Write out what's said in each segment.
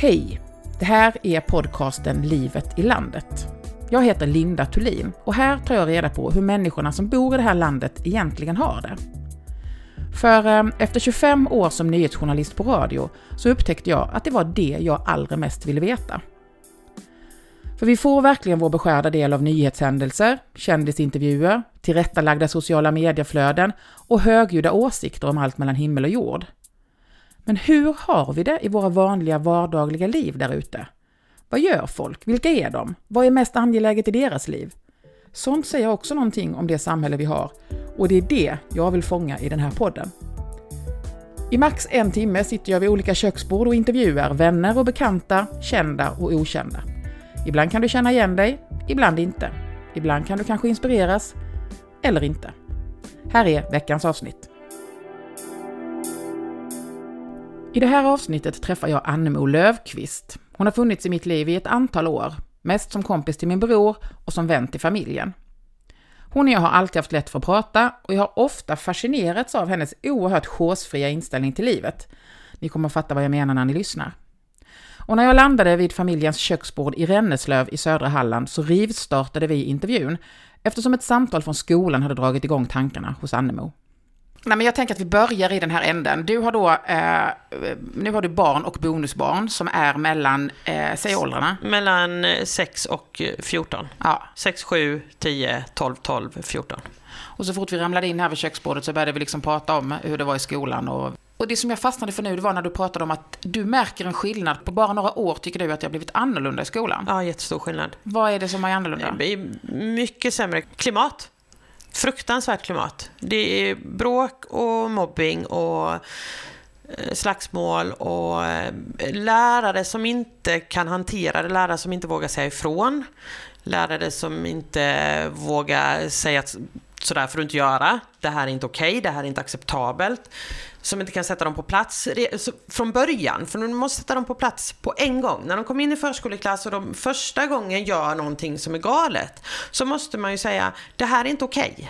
Hej! Det här är podcasten Livet i landet. Jag heter Linda Thulin och här tar jag reda på hur människorna som bor i det här landet egentligen har det. För eh, efter 25 år som nyhetsjournalist på radio så upptäckte jag att det var det jag allra mest ville veta. För vi får verkligen vår beskärda del av nyhetshändelser, kändisintervjuer, tillrättalagda sociala medieflöden och högljudda åsikter om allt mellan himmel och jord. Men hur har vi det i våra vanliga vardagliga liv där ute? Vad gör folk? Vilka är de? Vad är mest angeläget i deras liv? Sånt säger också någonting om det samhälle vi har och det är det jag vill fånga i den här podden. I max en timme sitter jag vid olika köksbord och intervjuar vänner och bekanta, kända och okända. Ibland kan du känna igen dig, ibland inte. Ibland kan du kanske inspireras, eller inte. Här är veckans avsnitt. I det här avsnittet träffar jag Annemo Lövqvist. Hon har funnits i mitt liv i ett antal år, mest som kompis till min bror och som vän till familjen. Hon och jag har alltid haft lätt för att prata och jag har ofta fascinerats av hennes oerhört chosefria inställning till livet. Ni kommer att fatta vad jag menar när ni lyssnar. Och när jag landade vid familjens köksbord i Renneslöv i södra Halland så rivstartade vi intervjun eftersom ett samtal från skolan hade dragit igång tankarna hos Annemo. Nej, men jag tänker att vi börjar i den här änden. Du har då, eh, nu har du barn och bonusbarn som är mellan, eh, säg åldrarna. Mellan 6 och 14. Ja. 6, 7, 10, 12, 12, 14. Och så fort vi ramlade in här vid köksbordet så började vi liksom prata om hur det var i skolan. Och, och det som jag fastnade för nu, det var när du pratade om att du märker en skillnad. På bara några år tycker du att det har blivit annorlunda i skolan. Ja, jättestor skillnad. Vad är det som är annorlunda? Det är mycket sämre klimat. Fruktansvärt klimat. Det är bråk och mobbing och eh, slagsmål och eh, lärare som inte kan hantera det, lärare som inte vågar säga ifrån, lärare som inte vågar säga att sådär får du inte göra, det här är inte okej, okay, det här är inte acceptabelt, som inte kan sätta dem på plats från början, för de måste sätta dem på plats på en gång. När de kommer in i förskoleklass och de första gången gör någonting som är galet, så måste man ju säga, det här är inte okej. Okay.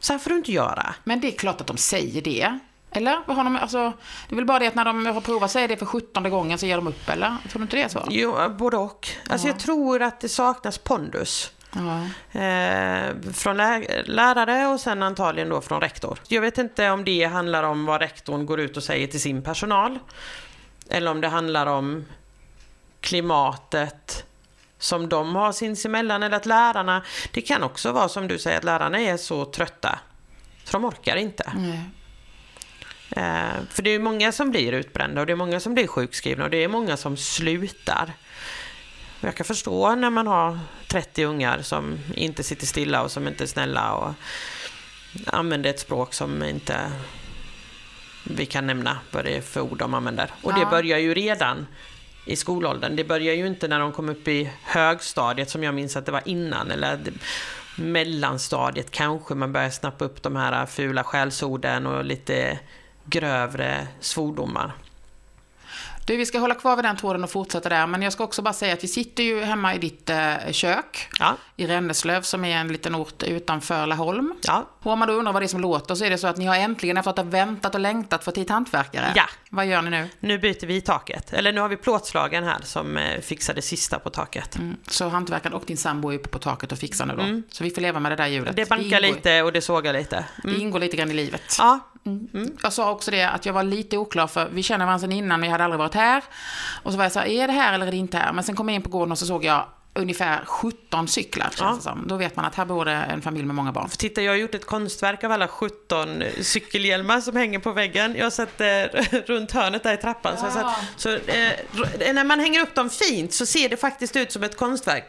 Så här får du inte göra. Men det är klart att de säger det. Eller? har de, alltså, det är väl bara det att när de har provat säga det för sjuttonde gången så ger de upp, eller? Tror du inte det är så? Jo, både och. Alltså, jag tror att det saknas pondus. Eh, från lä lärare och sen antagligen då från rektor. Jag vet inte om det handlar om vad rektorn går ut och säger till sin personal. Eller om det handlar om klimatet som de har sinsemellan eller att lärarna, det kan också vara som du säger att lärarna är så trötta så de orkar inte. Mm. Eh, för det är många som blir utbrända och det är många som blir sjukskrivna och det är många som slutar. Jag kan förstå när man har 30 ungar som inte sitter stilla och som inte är snälla och använder ett språk som inte vi kan nämna vad det är för ord de använder. Och det börjar ju redan i skolåldern. Det börjar ju inte när de kom upp i högstadiet som jag minns att det var innan. Eller mellanstadiet kanske man börjar snappa upp de här fula skällsorden och lite grövre svordomar. Du, vi ska hålla kvar vid den tråden och fortsätta där, men jag ska också bara säga att vi sitter ju hemma i ditt eh, kök ja. i Renneslöv som är en liten ort utanför Laholm. Ja. Och om man då undrar vad det är som låter så är det så att ni har äntligen efter att ha väntat och längtat fått hit hantverkare. Ja. Vad gör ni nu? Nu byter vi taket. Eller nu har vi plåtslagen här som eh, fixar det sista på taket. Mm. Så hantverkaren och din sambo är uppe på taket och fixar nu då? Mm. Så vi får leva med det där ljudet. Det bankar det lite och det sågar lite. Mm. Det ingår lite grann i livet. Ja. Mm. mm. Jag sa också det att jag var lite oklar för vi känner varandra sedan innan men jag hade aldrig varit här. Och så var jag så här, är det här eller är det inte här? Men sen kom jag in på gården och så såg jag ungefär 17 cyklar, ja. det som. Då vet man att här bor det en familj med många barn. För titta, jag har gjort ett konstverk av alla 17 cykelhjälmar som hänger på väggen. Jag sett eh, runt hörnet där i trappan. Ja. Så, satt, så eh, när man hänger upp dem fint så ser det faktiskt ut som ett konstverk.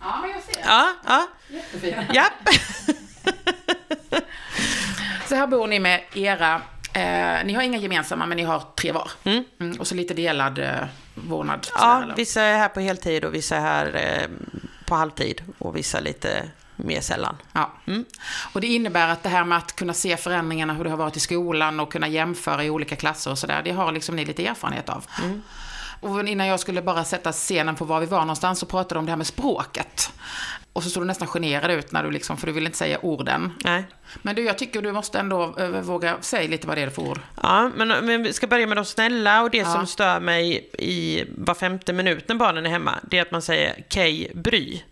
Ja, men jag ser. Ja, ja. Jättefint. Ja. så här bor ni med era Eh, ni har inga gemensamma, men ni har tre var. Mm. Mm, och så lite delad eh, vårdnad. Ja, sådär, vissa är här på heltid och vissa är här eh, på halvtid och vissa lite mer sällan. Ja. Mm. Och det innebär att det här med att kunna se förändringarna, hur det har varit i skolan och kunna jämföra i olika klasser och sådär, det har liksom ni lite erfarenhet av. Mm. Och innan jag skulle bara sätta scenen på var vi var någonstans så pratade de om det här med språket. Och så såg du nästan generad ut när du liksom, för du ville inte säga orden. Nej. Men du, jag tycker du måste ändå äh, våga säga lite vad det är för ord. Ja, men, men vi ska börja med de snälla och det ja. som stör mig i var femte minut när barnen är hemma, det är att man säger okej, bry.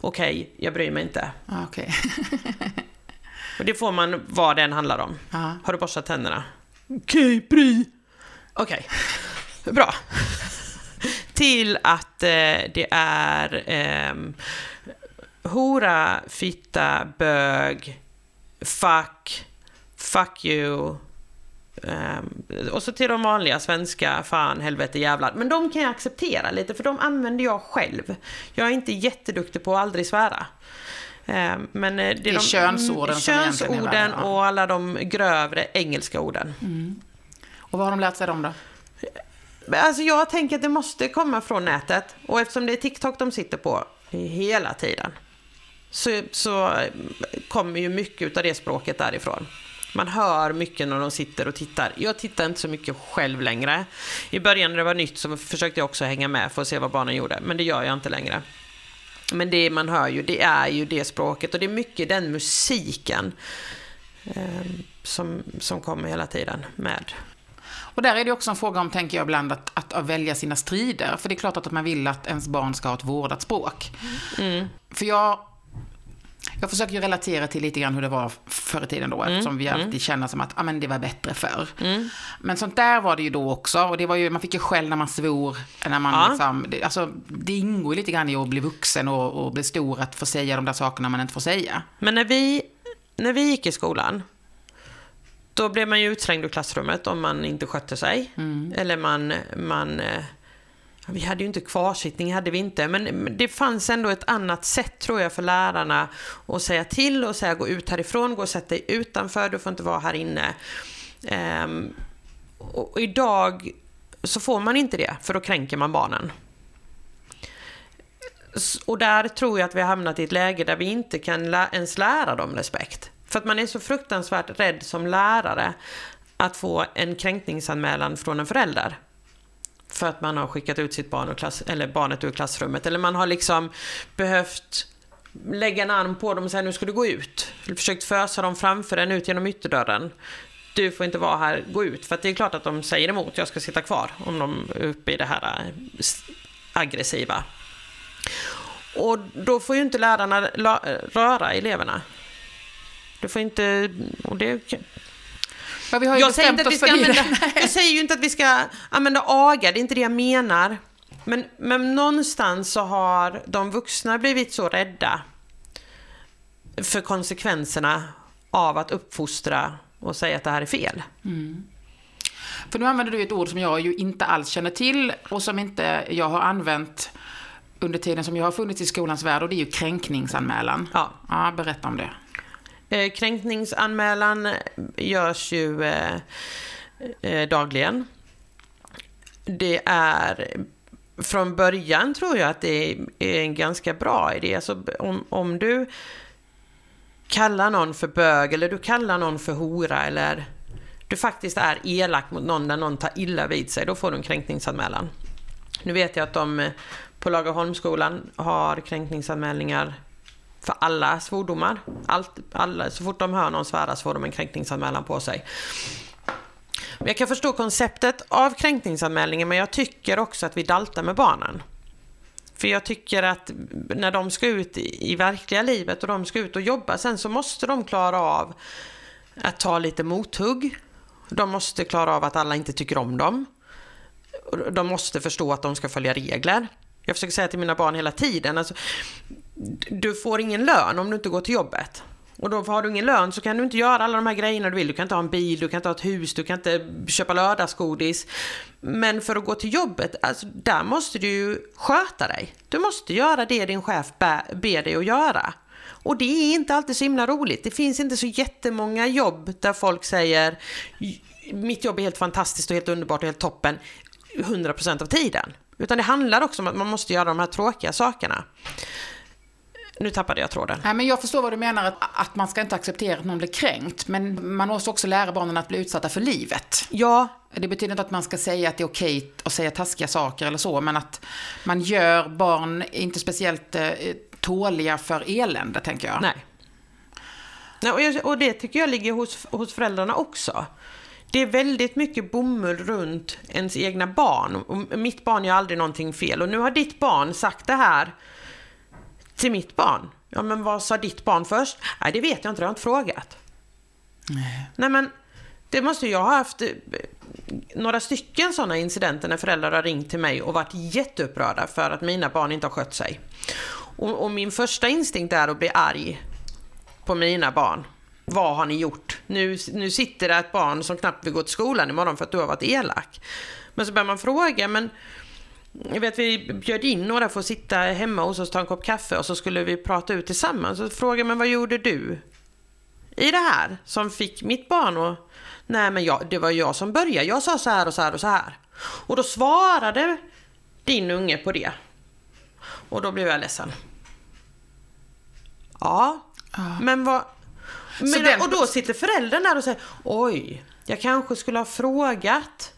Okej, jag bryr mig inte. Okay. och det får man vad den handlar om. Ja. Har du borstat tänderna? Okej, bry. Okej, bra. Till att eh, det är eh, hora, fitta, bög, fuck, fuck you. Um, och så till de vanliga svenska, fan, helvete, jävlar. Men de kan jag acceptera lite, för de använder jag själv. Jag är inte jätteduktig på att aldrig svära. Um, men det är, det är de, könsorden, könsorden och alla de grövre engelska orden. Mm. Och vad har de lärt sig dem då? Alltså jag tänker att det måste komma från nätet. Och eftersom det är TikTok de sitter på hela tiden så, så kommer ju mycket av det språket därifrån. Man hör mycket när de sitter och tittar. Jag tittar inte så mycket själv längre. I början när det var nytt så försökte jag också hänga med för att se vad barnen gjorde, men det gör jag inte längre. Men det man hör ju, det är ju det språket och det är mycket den musiken eh, som, som kommer hela tiden med. Och där är det också en fråga om, tänker jag ibland, att, att, att välja sina strider. För det är klart att man vill att ens barn ska ha ett vårdat språk. Mm. För jag jag försöker ju relatera till lite grann hur det var förr i tiden då, mm. eftersom vi alltid mm. känner som att ah, men det var bättre förr. Mm. Men sånt där var det ju då också, och det var ju, man fick ju skäll när man svor, när man ja. liksom, det, alltså, det ingår ju lite grann i att bli vuxen och, och bli stor, att få säga de där sakerna man inte får säga. Men när vi, när vi gick i skolan, då blev man ju utslängd ur klassrummet om man inte skötte sig. Mm. Eller man, man eh, vi hade ju inte kvarsittning, hade vi inte, men det fanns ändå ett annat sätt tror jag för lärarna att säga till och säga gå ut härifrån, gå och sätt dig utanför, du får inte vara här inne. Um, och idag så får man inte det, för då kränker man barnen. Och där tror jag att vi har hamnat i ett läge där vi inte kan lä ens lära dem respekt. För att man är så fruktansvärt rädd som lärare att få en kränkningsanmälan från en förälder för att man har skickat ut sitt barn klass, eller barnet ur klassrummet. Eller man har liksom behövt lägga en arm på dem och säga nu ska du gå ut. Eller försökt fösa dem framför en ut genom ytterdörren. Du får inte vara här, gå ut. För att det är klart att de säger emot, jag ska sitta kvar. Om de är uppe i det här eh, aggressiva. Och då får ju inte lärarna röra eleverna. Du får inte, och det Ja, vi har ju jag, säger inte att vi ska använda, jag säger ju inte att vi ska använda aga, det är inte det jag menar. Men, men någonstans så har de vuxna blivit så rädda för konsekvenserna av att uppfostra och säga att det här är fel. Mm. För nu använder du ett ord som jag ju inte alls känner till och som inte jag har använt under tiden som jag har funnits i skolans värld och det är ju kränkningsanmälan. Ja. ja berätta om det. Eh, kränkningsanmälan görs ju eh, eh, dagligen. Det är från början tror jag att det är en ganska bra idé. Alltså om, om du kallar någon för bög eller du kallar någon för hora eller du faktiskt är elak mot någon där någon tar illa vid sig, då får du en kränkningsanmälan. Nu vet jag att de eh, på Lagerholmsskolan har kränkningsanmälningar för alla svordomar. Allt, alla, så fort de hör någon svära så får de en kränkningsanmälan på sig. Jag kan förstå konceptet av kränkningsanmälningen men jag tycker också att vi daltar med barnen. För jag tycker att när de ska ut i, i verkliga livet och de ska ut och jobba sen så måste de klara av att ta lite mothugg. De måste klara av att alla inte tycker om dem. De måste förstå att de ska följa regler. Jag försöker säga till mina barn hela tiden, alltså, du får ingen lön om du inte går till jobbet. Och då har du ingen lön så kan du inte göra alla de här grejerna du vill. Du kan inte ha en bil, du kan inte ha ett hus, du kan inte köpa lördagsgodis. Men för att gå till jobbet, alltså, där måste du ju sköta dig. Du måste göra det din chef ber dig att göra. Och det är inte alltid så himla roligt. Det finns inte så jättemånga jobb där folk säger mitt jobb är helt fantastiskt och helt underbart och helt toppen 100% av tiden. Utan det handlar också om att man måste göra de här tråkiga sakerna. Nu tappade jag tråden. Nej, men jag förstår vad du menar, att, att man ska inte acceptera att någon blir kränkt. Men man måste också lära barnen att bli utsatta för livet. Ja. Det betyder inte att man ska säga att det är okej att säga taskiga saker eller så, men att man gör barn inte speciellt eh, tåliga för elände, tänker jag. Nej. Nej och, jag, och det tycker jag ligger hos, hos föräldrarna också. Det är väldigt mycket bomull runt ens egna barn. Och mitt barn gör aldrig någonting fel. Och nu har ditt barn sagt det här till mitt barn. Ja, men vad sa ditt barn först? Nej, det vet jag inte, det har jag inte frågat. Nej. Nej, men det måste jag ha haft eh, några stycken sådana incidenter när föräldrar har ringt till mig och varit jätteupprörda för att mina barn inte har skött sig. Och, och min första instinkt är att bli arg på mina barn. Vad har ni gjort? Nu, nu sitter det ett barn som knappt vill gå till skolan imorgon för att du har varit elak. Men så börjar man fråga, men jag vet vi bjöd in några för att sitta hemma hos oss och ta en kopp kaffe och så skulle vi prata ut tillsammans. Så frågade men vad gjorde du i det här som fick mitt barn att... Nej men jag, det var jag som började. Jag sa så här och så här och så här. Och då svarade din unge på det. Och då blev jag ledsen. Ja, ja. men vad... Men, den... Och då sitter föräldern där och säger oj, jag kanske skulle ha frågat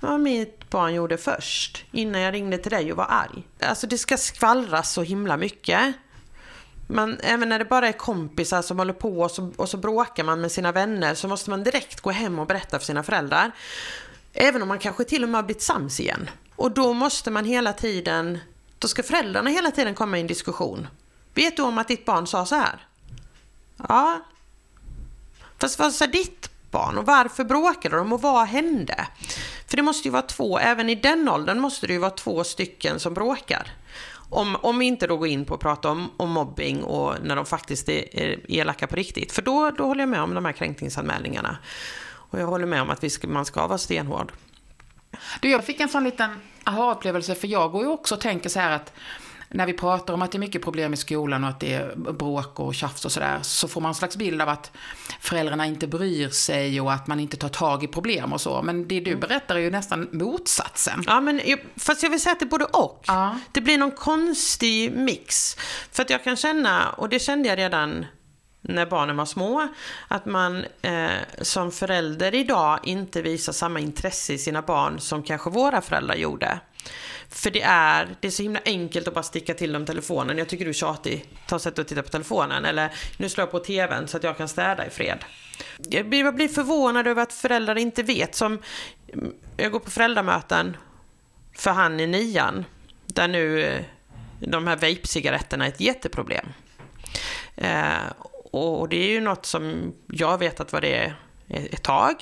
vad mitt barn gjorde först innan jag ringde till dig och var arg. Alltså det ska skvallras så himla mycket. Men även när det bara är kompisar som håller på och så, och så bråkar man med sina vänner så måste man direkt gå hem och berätta för sina föräldrar. Även om man kanske till och med har blivit sams igen. Och då måste man hela tiden, då ska föräldrarna hela tiden komma i en diskussion. Vet du om att ditt barn sa så här? Ja. Fast vad sa ditt barn och varför bråkade de och vad hände? För det måste ju vara två, även i den åldern måste det ju vara två stycken som bråkar. Om, om vi inte då går in på att prata om, om mobbing och när de faktiskt är, är elaka på riktigt. För då, då håller jag med om de här kränkningsanmälningarna. Och jag håller med om att vi ska, man ska vara stenhård. Du, jag fick en sån liten aha-upplevelse, för jag går ju också och tänker så här att när vi pratar om att det är mycket problem i skolan och att det är bråk och tjafs och sådär, så får man en slags bild av att föräldrarna inte bryr sig och att man inte tar tag i problem och så. Men det du mm. berättar är ju nästan motsatsen. Ja, men fast jag vill säga att det är både och. Ja. Det blir någon konstig mix. För att jag kan känna, och det kände jag redan när barnen var små, att man eh, som förälder idag inte visar samma intresse i sina barn som kanske våra föräldrar gjorde. För det är, det är så himla enkelt att bara sticka till dem telefonen. Jag tycker du är tjatig. Ta och sätt och titta på telefonen. Eller nu slår jag på tvn så att jag kan städa i fred. Jag blir, jag blir förvånad över att föräldrar inte vet. Som, jag går på föräldramöten för han i nian. Där nu eh, de här vape-cigaretterna är ett jätteproblem. Eh, och det är ju något som jag vetat vad det är ett tag.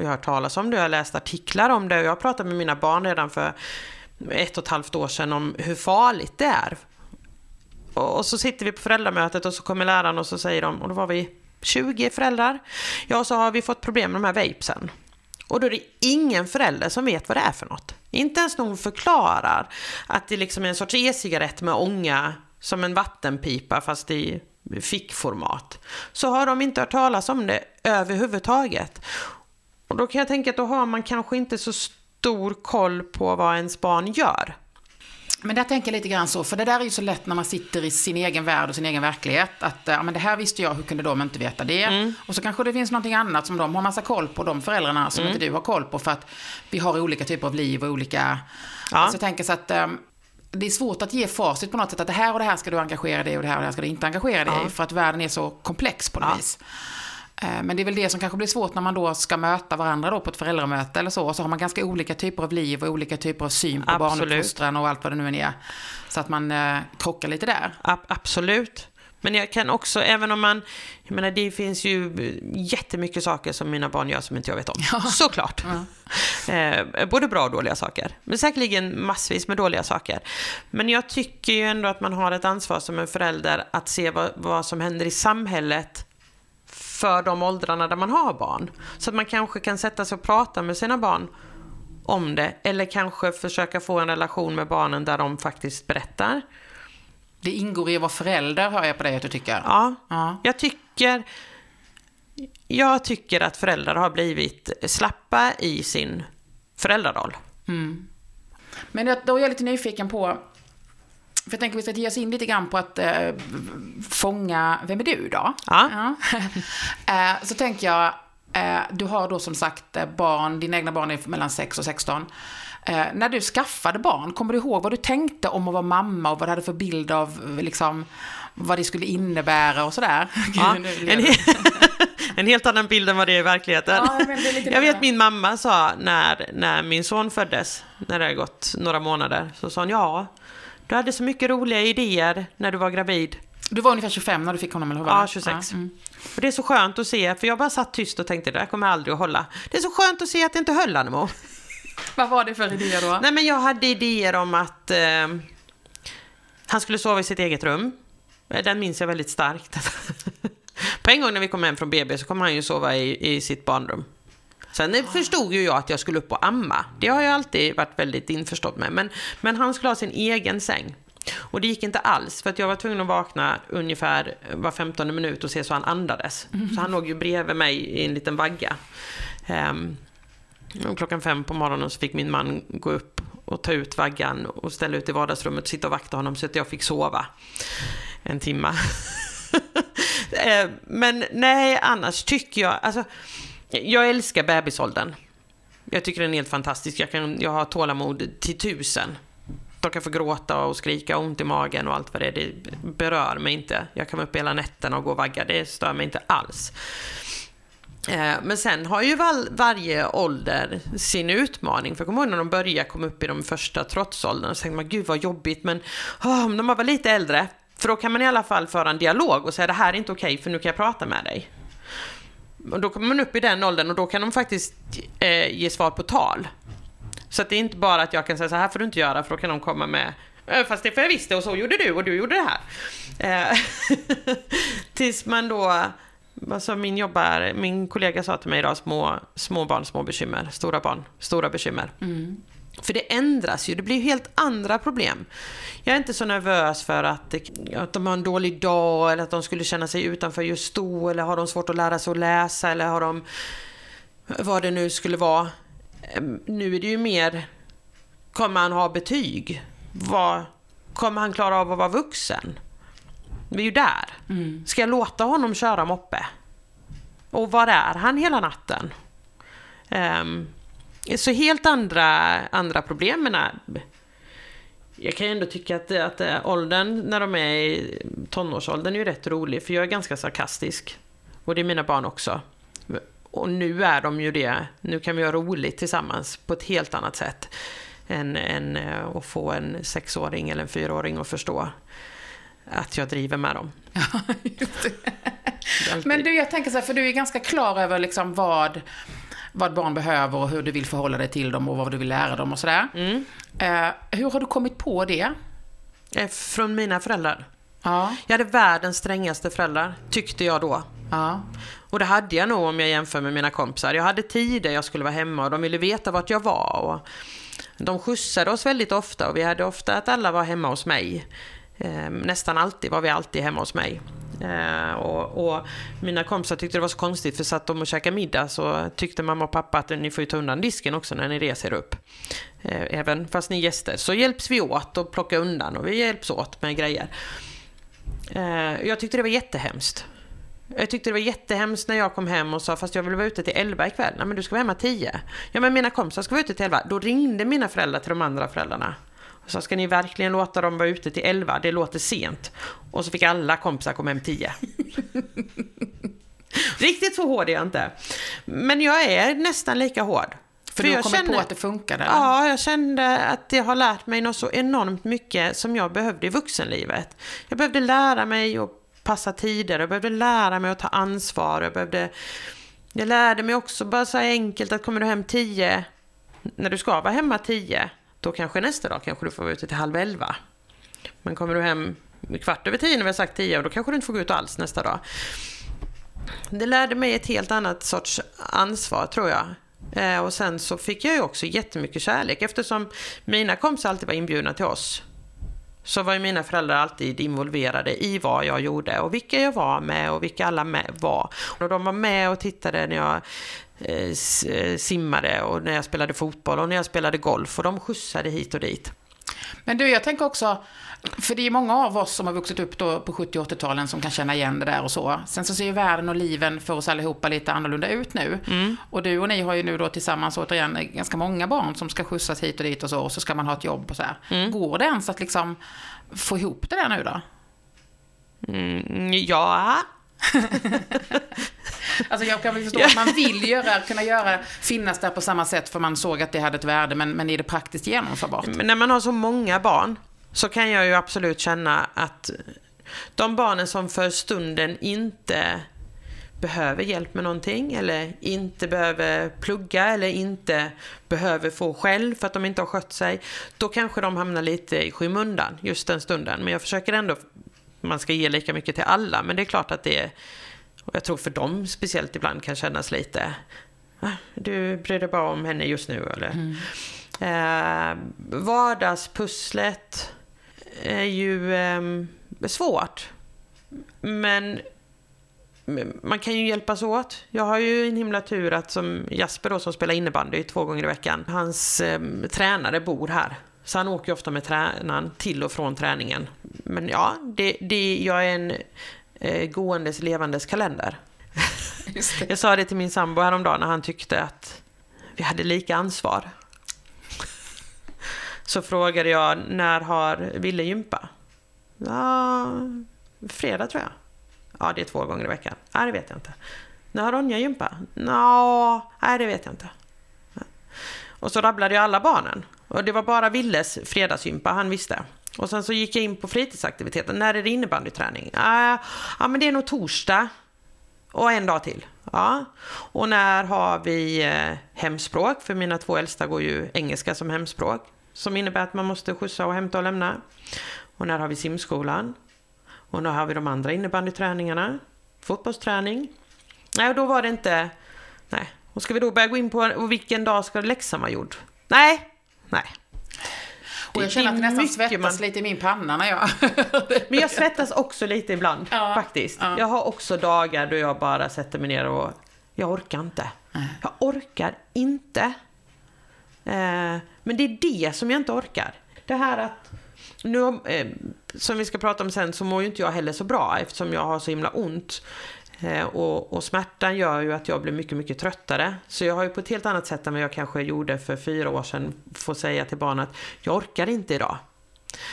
Jag har hört talas om det, jag har läst artiklar om det och jag har pratat med mina barn redan för ett och ett halvt år sedan om hur farligt det är. Och så sitter vi på föräldramötet och så kommer läraren och så säger de, och då var vi 20 föräldrar, ja så har vi fått problem med de här vapesen. Och då är det ingen förälder som vet vad det är för något. Inte ens någon förklarar att det liksom är en sorts e-cigarett med ånga som en vattenpipa fast i fickformat. Så har de inte hört talas om det överhuvudtaget. Och då kan jag tänka att då har man kanske inte så stor koll på vad ens barn gör. Men där tänker jag lite grann så, för det där är ju så lätt när man sitter i sin egen värld och sin egen verklighet. Att ja, men det här visste jag, hur kunde de inte veta det? Mm. Och så kanske det finns någonting annat som de har massa koll på, de föräldrarna som mm. inte du har koll på. För att vi har olika typer av liv och olika... Ja. Alltså jag tänker så att um, det är svårt att ge facit på något sätt, att det här och det här ska du engagera dig och det här och det här ska du inte engagera dig ja. i. För att världen är så komplex på något ja. vis. Eh, men det är väl det som kanske blir svårt när man då ska möta varandra då på ett föräldramöte eller så. Och så har man ganska olika typer av liv och olika typer av syn på barnuppfostran och allt vad det nu än är. Så att man eh, krockar lite där. Absolut. Men jag kan också, även om man, jag menar det finns ju jättemycket saker som mina barn gör som inte jag vet om. Ja. Såklart. Ja. Eh, både bra och dåliga saker. Men säkerligen massvis med dåliga saker. Men jag tycker ju ändå att man har ett ansvar som en förälder att se vad, vad som händer i samhället för de åldrarna där man har barn. Så att man kanske kan sätta sig och prata med sina barn om det. Eller kanske försöka få en relation med barnen där de faktiskt berättar. Det ingår i att vara förälder, hör jag på dig att du tycker. Ja, ja. jag tycker... Jag tycker att föräldrar har blivit slappa i sin föräldraroll. Mm. Men då är jag lite nyfiken på, för jag tänker vi ska ge oss in lite grann på att eh, fånga, vem är du då? Ja. ja. eh, så tänker jag, eh, du har då som sagt eh, barn, dina egna barn är mellan 6 och 16. Eh, när du skaffade barn, kommer du ihåg vad du tänkte om att vara mamma och vad du hade för bild av liksom, vad det skulle innebära och sådär? Ja, en, he en, helt annan bild än vad det är i verkligheten. Ja, jag vet min mamma sa när, när min son föddes, när det hade gått några månader, så sa hon ja, du hade så mycket roliga idéer när du var gravid. Du var ungefär 25 när du fick honom, eller hur Ja, 26. Ja, mm. Och det är så skönt att se, för jag bara satt tyst och tänkte det där kommer aldrig att hålla. Det är så skönt att se att det inte höll, Anemo. Vad var det för idéer då? Nej, men jag hade idéer om att eh, han skulle sova i sitt eget rum. Den minns jag väldigt starkt. På en gång när vi kom hem från BB så kom han ju sova i, i sitt barnrum. Sen förstod ju jag att jag skulle upp och amma. Det har jag alltid varit väldigt införstådd med. Men, men han skulle ha sin egen säng. Och det gick inte alls, för att jag var tvungen att vakna ungefär var 15 minut och se så han andades. Mm. Så han låg ju bredvid mig i en liten vagga. Um, och klockan fem på morgonen så fick min man gå upp och ta ut vaggan och ställa ut i vardagsrummet och sitta och vakta honom så att jag fick sova en timma. Ehm, men nej, annars tycker jag, alltså, jag älskar bebisåldern. Jag tycker den är helt fantastisk. Jag, kan, jag har tålamod till tusen. De kan få gråta och skrika, ont i magen och allt vad det är. Det berör mig inte. Jag kan vara uppe hela nätterna och gå och vagga. Det stör mig inte alls. Eh, men sen har ju varje ålder sin utmaning. För jag kommer ihåg när de började komma upp i de första trotsåldern. så tänkte man gud vad jobbigt men oh, om de var lite äldre. För då kan man i alla fall föra en dialog och säga det här är inte okej för nu kan jag prata med dig. Och då kommer man upp i den åldern och då kan de faktiskt eh, ge svar på tal. Så att det är inte bara att jag kan säga så här får du inte göra för då kan de komma med Fast det för jag visste och så gjorde du och du gjorde det här. Eh, tills man då, alltså min jobbar, min kollega sa till mig idag, små, små barn, små bekymmer, stora barn, stora bekymmer. Mm. För det ändras ju, det blir helt andra problem. Jag är inte så nervös för att, att de har en dålig dag eller att de skulle känna sig utanför just då eller har de svårt att lära sig att läsa eller har de vad det nu skulle vara. Ehm, nu är det ju mer, kommer han ha betyg? Vad, kommer han klara av att vara vuxen? Vi är ju där. Mm. Ska jag låta honom köra moppe? Och var är han hela natten? Um, så helt andra, andra problem. Men jag kan ju ändå tycka att, att eh, åldern när de är i tonårsåldern är ju rätt rolig, för jag är ganska sarkastisk. Och det är mina barn också. Och nu är de ju det. Nu kan vi göra roligt tillsammans på ett helt annat sätt än, än eh, att få en sexåring eller en fyraåring att förstå att jag driver med dem. Men du, jag tänker så här, för du är ganska klar över liksom vad, vad barn behöver och hur du vill förhålla dig till dem och vad du vill lära dem och sådär. Mm. Eh, hur har du kommit på det? Eh, från mina föräldrar. Ja. Jag hade världens strängaste föräldrar, tyckte jag då. Ja. Och det hade jag nog om jag jämför med mina kompisar. Jag hade tider jag skulle vara hemma och de ville veta vart jag var. Och de skjutsade oss väldigt ofta och vi hade ofta att alla var hemma hos mig. Eh, nästan alltid var vi alltid hemma hos mig. Eh, och, och, mina kompisar tyckte det var så konstigt för satt de och käkade middag så tyckte mamma och pappa att ni får ju ta undan disken också när ni reser upp. Eh, även fast ni är gäster. Så hjälps vi åt och plocka undan och vi hjälps åt med grejer. Eh, jag tyckte det var jättehemskt. Jag tyckte det var jättehemskt när jag kom hem och sa fast jag vill vara ute till 11 ikväll. Nej men du ska vara hemma 10. Ja men mina kompisar ska vara ute till 11. Då ringde mina föräldrar till de andra föräldrarna. Och sa ska ni verkligen låta dem vara ute till 11? Det låter sent. Och så fick alla kompisar komma hem 10. Riktigt så hård är jag inte. Men jag är nästan lika hård. För, För du kommit kände, på att det funkade? Ja, jag kände att det har lärt mig något så enormt mycket som jag behövde i vuxenlivet. Jag behövde lära mig att passa tider, jag behövde lära mig att ta ansvar, jag behövde... Jag lärde mig också bara så enkelt att kommer du hem tio, när du ska vara hemma tio, då kanske nästa dag kanske du får vara ute till halv elva. Men kommer du hem kvart över tio när vi har sagt tio, då kanske du inte får gå ut alls nästa dag. Det lärde mig ett helt annat sorts ansvar tror jag. Eh, och sen så fick jag ju också jättemycket kärlek eftersom mina kompisar alltid var inbjudna till oss så var ju mina föräldrar alltid involverade i vad jag gjorde och vilka jag var med och vilka alla med var. Och de var med och tittade när jag eh, eh simmade och när jag spelade fotboll och när jag spelade golf och de skjutsade hit och dit. Men du, jag tänker också, för det är många av oss som har vuxit upp då på 70 80-talen som kan känna igen det där och så. Sen så ser ju världen och liven för oss allihopa lite annorlunda ut nu. Mm. Och du och ni har ju nu då tillsammans återigen ganska många barn som ska skjutsas hit och dit och så, och så ska man ha ett jobb och så här. Mm. Går det ens att liksom få ihop det där nu då? Mm, ja. alltså jag kan väl förstå att man vill göra, kunna göra, finnas där på samma sätt för man såg att det hade ett värde, men, men är det praktiskt genomförbart? Men när man har så många barn så kan jag ju absolut känna att de barnen som för stunden inte behöver hjälp med någonting eller inte behöver plugga eller inte behöver få själv för att de inte har skött sig, då kanske de hamnar lite i skymundan just den stunden. Men jag försöker ändå, man ska ge lika mycket till alla, men det är klart att det är, och jag tror för dem speciellt ibland kan kännas lite, ah, du bryr dig bara om henne just nu eller? Mm. Eh, vardagspusslet är ju eh, svårt. Men man kan ju hjälpas åt. Jag har ju en himla tur att som Jasper då som spelar innebandy två gånger i veckan, hans eh, tränare bor här. Så han åker ofta med tränaren till och från träningen. Men ja, det, det, jag är en eh, gåendes levandes kalender. Jag sa det till min sambo häromdagen när han tyckte att vi hade lika ansvar. Så frågade jag, när har Ville gympa? Ja, fredag tror jag. Ja, det är två gånger i veckan. Nej, det vet jag inte. När har Ronja gympa? Nå, nej, det vet jag inte. Och så rabblade jag alla barnen. Och det var bara Villes fredagsgympa, han visste. Och sen så gick jag in på fritidsaktiviteten. När är det innebandyträning? Ja, ja men det är nog torsdag. Och en dag till. Ja. Och när har vi eh, hemspråk? För mina två äldsta går ju engelska som hemspråk. Som innebär att man måste skjutsa och hämta och lämna. Och när har vi simskolan? Och när har vi de andra innebandyträningarna? Fotbollsträning? Nej, och då var det inte... Nej. Och ska vi då börja gå in på vilken dag ska läxan vara gjord? Nej, nej. Och jag känner att det nästan svettas man... lite i min panna när jag... Men jag svettas också lite ibland, ja, faktiskt. Ja. Jag har också dagar då jag bara sätter mig ner och... Jag orkar inte. Nej. Jag orkar inte. Eh, men det är det som jag inte orkar. Det här att... Nu, eh, som vi ska prata om sen så mår ju inte jag heller så bra eftersom jag har så himla ont. Eh, och, och, smärtan gör ju att jag blir mycket, mycket tröttare. Så jag har ju på ett helt annat sätt än vad jag kanske gjorde för fyra år sedan få säga till barnen att jag orkar inte idag.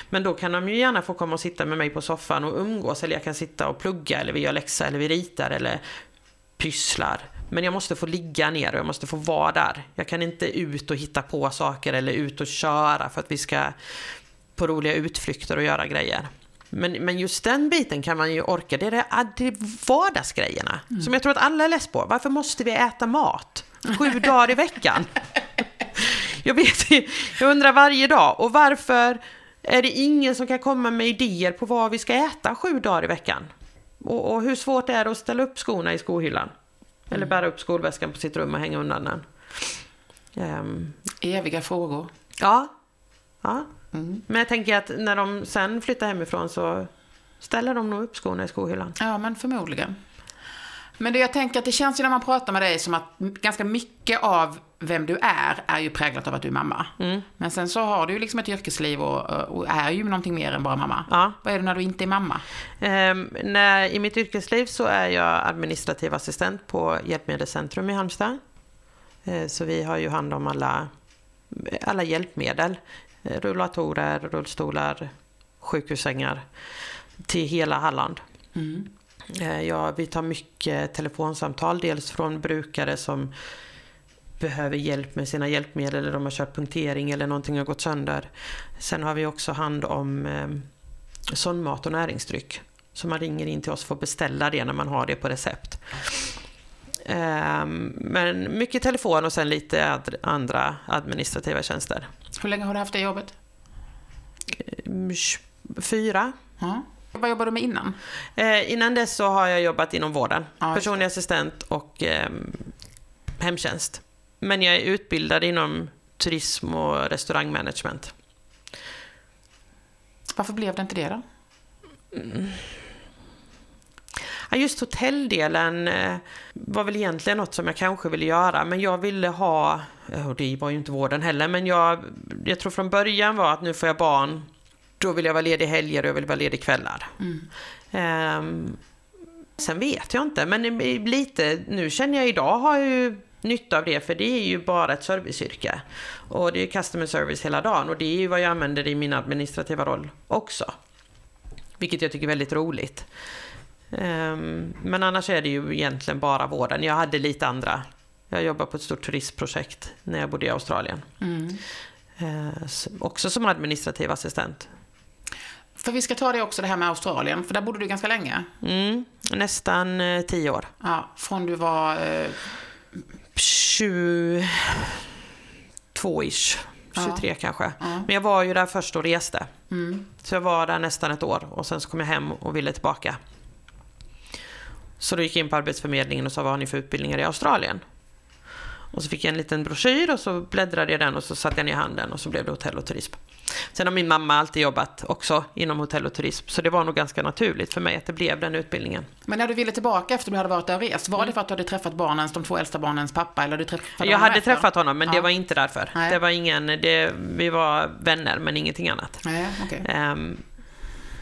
Men då kan de ju gärna få komma och sitta med mig på soffan och umgås eller jag kan sitta och plugga eller vi gör läxa eller vi ritar eller pysslar. Men jag måste få ligga ner och jag måste få vara där. Jag kan inte ut och hitta på saker eller ut och köra för att vi ska på roliga utflykter och göra grejer. Men, men just den biten kan man ju orka. Det är, det är vardagsgrejerna mm. som jag tror att alla är less på. Varför måste vi äta mat sju dagar i veckan? Jag vet jag undrar varje dag. Och varför är det ingen som kan komma med idéer på vad vi ska äta sju dagar i veckan? Och, och hur svårt är det att ställa upp skorna i skohyllan? Eller mm. bära upp skolväskan på sitt rum och hänga undan den? Um, Eviga frågor. Ja. ja. Mm. Men jag tänker att när de sen flyttar hemifrån så ställer de nog upp skorna i skohyllan. Ja, men förmodligen. Men det jag tänker att det känns ju när man pratar med dig som att ganska mycket av vem du är, är ju präglat av att du är mamma. Mm. Men sen så har du ju liksom ett yrkesliv och, och, är ju någonting mer än bara mamma. Ja. Vad är du när du inte är mamma? Um, när, I mitt yrkesliv så är jag administrativ assistent på Hjälpmedelscentrum i Halmstad. Uh, så vi har ju hand om alla, alla hjälpmedel. Uh, rullatorer, rullstolar, sjukhussängar till hela Halland. Mm. Uh, ja, vi tar mycket telefonsamtal, dels från brukare som behöver hjälp med sina hjälpmedel eller de har kört punktering eller någonting har gått sönder. Sen har vi också hand om eh, sondmat och näringsdryck. Så man ringer in till oss för att beställa det när man har det på recept. Eh, men mycket telefon och sen lite ad andra administrativa tjänster. Hur länge har du haft det jobbet? Mm, fyra. Mm. Vad jobbade du med innan? Eh, innan dess så har jag jobbat inom vården. Ja, Personlig assistent och eh, hemtjänst. Men jag är utbildad inom turism och restaurangmanagement. Varför blev det inte det då? Mm. Ja, just hotelldelen eh, var väl egentligen något som jag kanske ville göra, men jag ville ha, och det var ju inte vården heller, men jag, jag tror från början var att nu får jag barn, då vill jag vara ledig helger och jag vill vara ledig kvällar. Um, sen vet jag inte, men lite, nu känner jag idag har jag ju nytta av det, för det är ju bara ett serviceyrke. Och det är customer service hela dagen och det är ju vad jag använder i min administrativa roll också. Vilket jag tycker är väldigt roligt. Um, men annars är det ju egentligen bara vården. Jag hade lite andra. Jag jobbade på ett stort turistprojekt när jag bodde i Australien. Mm. Uh, också som administrativ assistent. För vi ska ta det också, det här med Australien, för där bodde du ganska länge. Mm, nästan eh, tio år. Ja, från du var... Eh... 22-ish. 23 ja. kanske. Ja. Men jag var ju där först och reste. Mm. Så jag var där nästan ett år och sen så kom jag hem och ville tillbaka. Så då gick jag in på Arbetsförmedlingen och sa vad har ni för utbildningar i Australien? Och så fick jag en liten broschyr och så bläddrade jag den och så satte jag ner handen och så blev det hotell och turism. Sen har min mamma alltid jobbat också inom hotell och turism, så det var nog ganska naturligt för mig att det blev den utbildningen. Men när du ville tillbaka efter att du hade varit där och rest, var det för att du hade träffat barnens, de två äldsta barnens pappa? Eller du jag hade efter? träffat honom, men ja. det var inte därför. Nej. Det var ingen, det, vi var vänner, men ingenting annat. Nej, okay. um, ehm,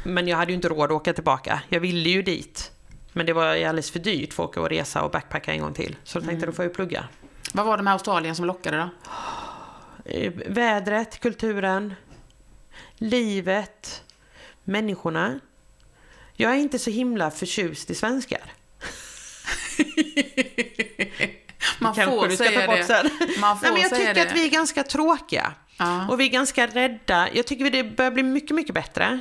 men jag hade ju inte råd att åka tillbaka. Jag ville ju dit. Men det var alldeles för dyrt för att åka och resa och backpacka en gång till. Så då tänkte jag, mm. då får jag plugga. Vad var det med Australien som lockade då? Eh, vädret, kulturen, livet, människorna. Jag är inte så himla förtjust i svenskar. Man får säga det. Man får Nej, men jag tycker det. att vi är ganska tråkiga. Ja. Och vi är ganska rädda. Jag tycker det börjar bli mycket, mycket bättre.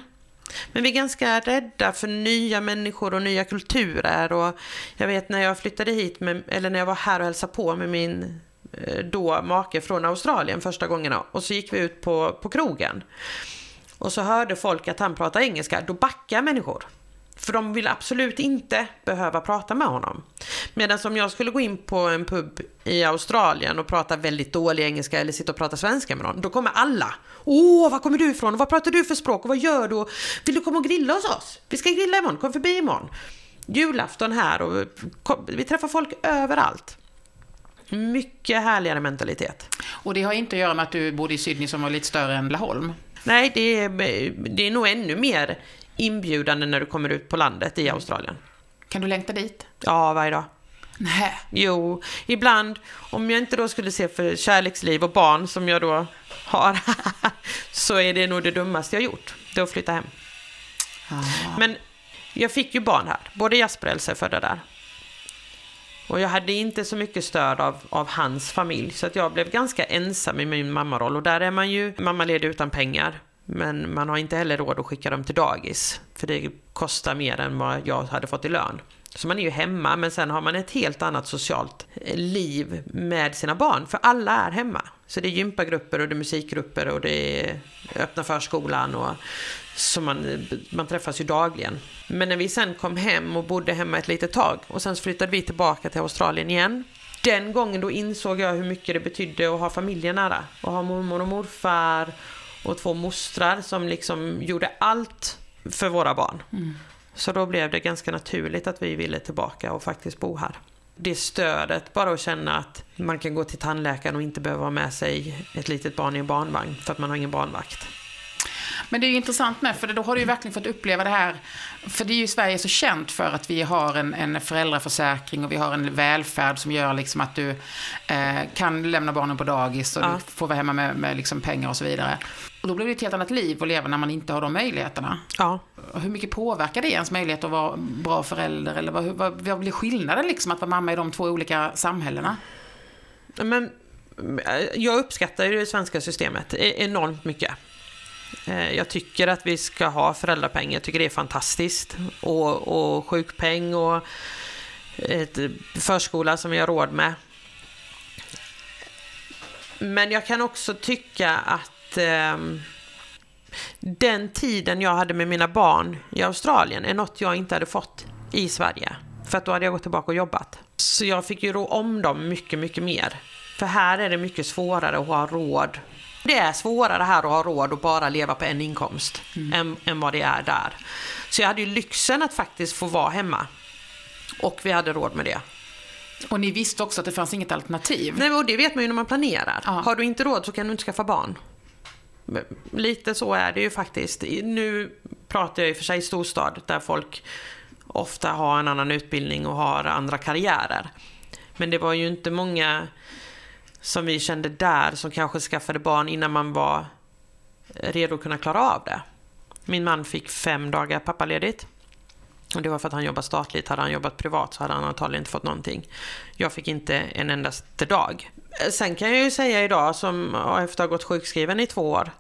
Men vi är ganska rädda för nya människor och nya kulturer. Och jag vet när jag flyttade hit, med, eller när jag var här och hälsade på med min Eh, då make från Australien första gångerna. Och så gick vi ut på, på krogen. Och så hörde folk att han pratade engelska. Då backar människor. För de vill absolut inte behöva prata med honom. Medan om jag skulle gå in på en pub i Australien och prata väldigt dålig engelska eller sitta och prata svenska med någon, då kommer alla. Åh, var kommer du ifrån? vad pratar du för språk? Och vad gör du? Vill du komma och grilla hos oss? Vi ska grilla imorgon, kom förbi imorgon. Julafton här och vi träffar folk överallt. Mycket härligare mentalitet. Och det har inte att göra med att du bodde i Sydney som var lite större än Laholm? Nej, det är, det är nog ännu mer inbjudande när du kommer ut på landet i Australien. Kan du längta dit? Ja, varje dag. Nej. Jo, ibland om jag inte då skulle se för kärleksliv och barn som jag då har så är det nog det dummaste jag gjort. Det att flytta hem. Ah. Men jag fick ju barn här. Både Jasper och Elsa är födda där. Och jag hade inte så mycket stöd av, av hans familj, så att jag blev ganska ensam i min mammaroll. Och där är man ju mammaledig utan pengar. Men man har inte heller råd att skicka dem till dagis, för det kostar mer än vad jag hade fått i lön. Så man är ju hemma, men sen har man ett helt annat socialt eh, liv med sina barn, för alla är hemma. Så det är gympagrupper och det är musikgrupper och det är öppna förskolan och så man, man träffas ju dagligen. Men när vi sen kom hem och bodde hemma ett litet tag och sen flyttade vi tillbaka till Australien igen. Den gången då insåg jag hur mycket det betydde att ha familjen nära. Och ha mormor och morfar och två mostrar som liksom gjorde allt för våra barn. Mm. Så då blev det ganska naturligt att vi ville tillbaka och faktiskt bo här. Det stödet, bara att känna att man kan gå till tandläkaren och inte behöva ha med sig ett litet barn i en barnvagn för att man har ingen barnvakt. Men det är ju intressant med, för då har du ju verkligen fått uppleva det här. För det är ju Sverige så känt för att vi har en, en föräldraförsäkring och vi har en välfärd som gör liksom att du eh, kan lämna barnen på dagis och ja. du får vara hemma med, med liksom pengar och så vidare. Och då blir det ett helt annat liv att leva när man inte har de möjligheterna. Ja. Hur mycket påverkar det ens möjlighet att vara bra förälder? Eller vad, vad, vad blir skillnaden liksom att vara mamma i de två olika samhällena? Men, jag uppskattar ju det svenska systemet e- enormt mycket. Eh, jag tycker att vi ska ha föräldrapeng. Jag tycker det är fantastiskt. Och, och sjukpeng och ett förskola som vi har råd med. Men jag kan också tycka att eh, den tiden jag hade med mina barn i Australien är något jag inte hade fått i Sverige. För att då hade jag gått tillbaka och jobbat. Så jag fick ju rå om dem mycket, mycket mer. För här är det mycket svårare att ha råd det är svårare här att ha råd att bara leva på en inkomst mm. än, än vad det är där. Så jag hade ju lyxen att faktiskt få vara hemma. Och vi hade råd med det. Och ni visste också att det fanns inget alternativ? Nej, och det vet man ju när man planerar. Ja. Har du inte råd så kan du inte skaffa barn. Lite så är det ju faktiskt. Nu pratar jag i och för sig storstad där folk ofta har en annan utbildning och har andra karriärer. Men det var ju inte många som vi kände där som kanske skaffade barn innan man var eh, redo att kunna klara av det. Min man fick fem dagar pappaledigt. Och det var för att han jobbade statligt. Hade han jobbat privat så hade han antagligen inte fått någonting. Jag fick inte en endaste dag. Eh, sen kan jag ju säga idag, som efter att ha gått sjukskriven i två år,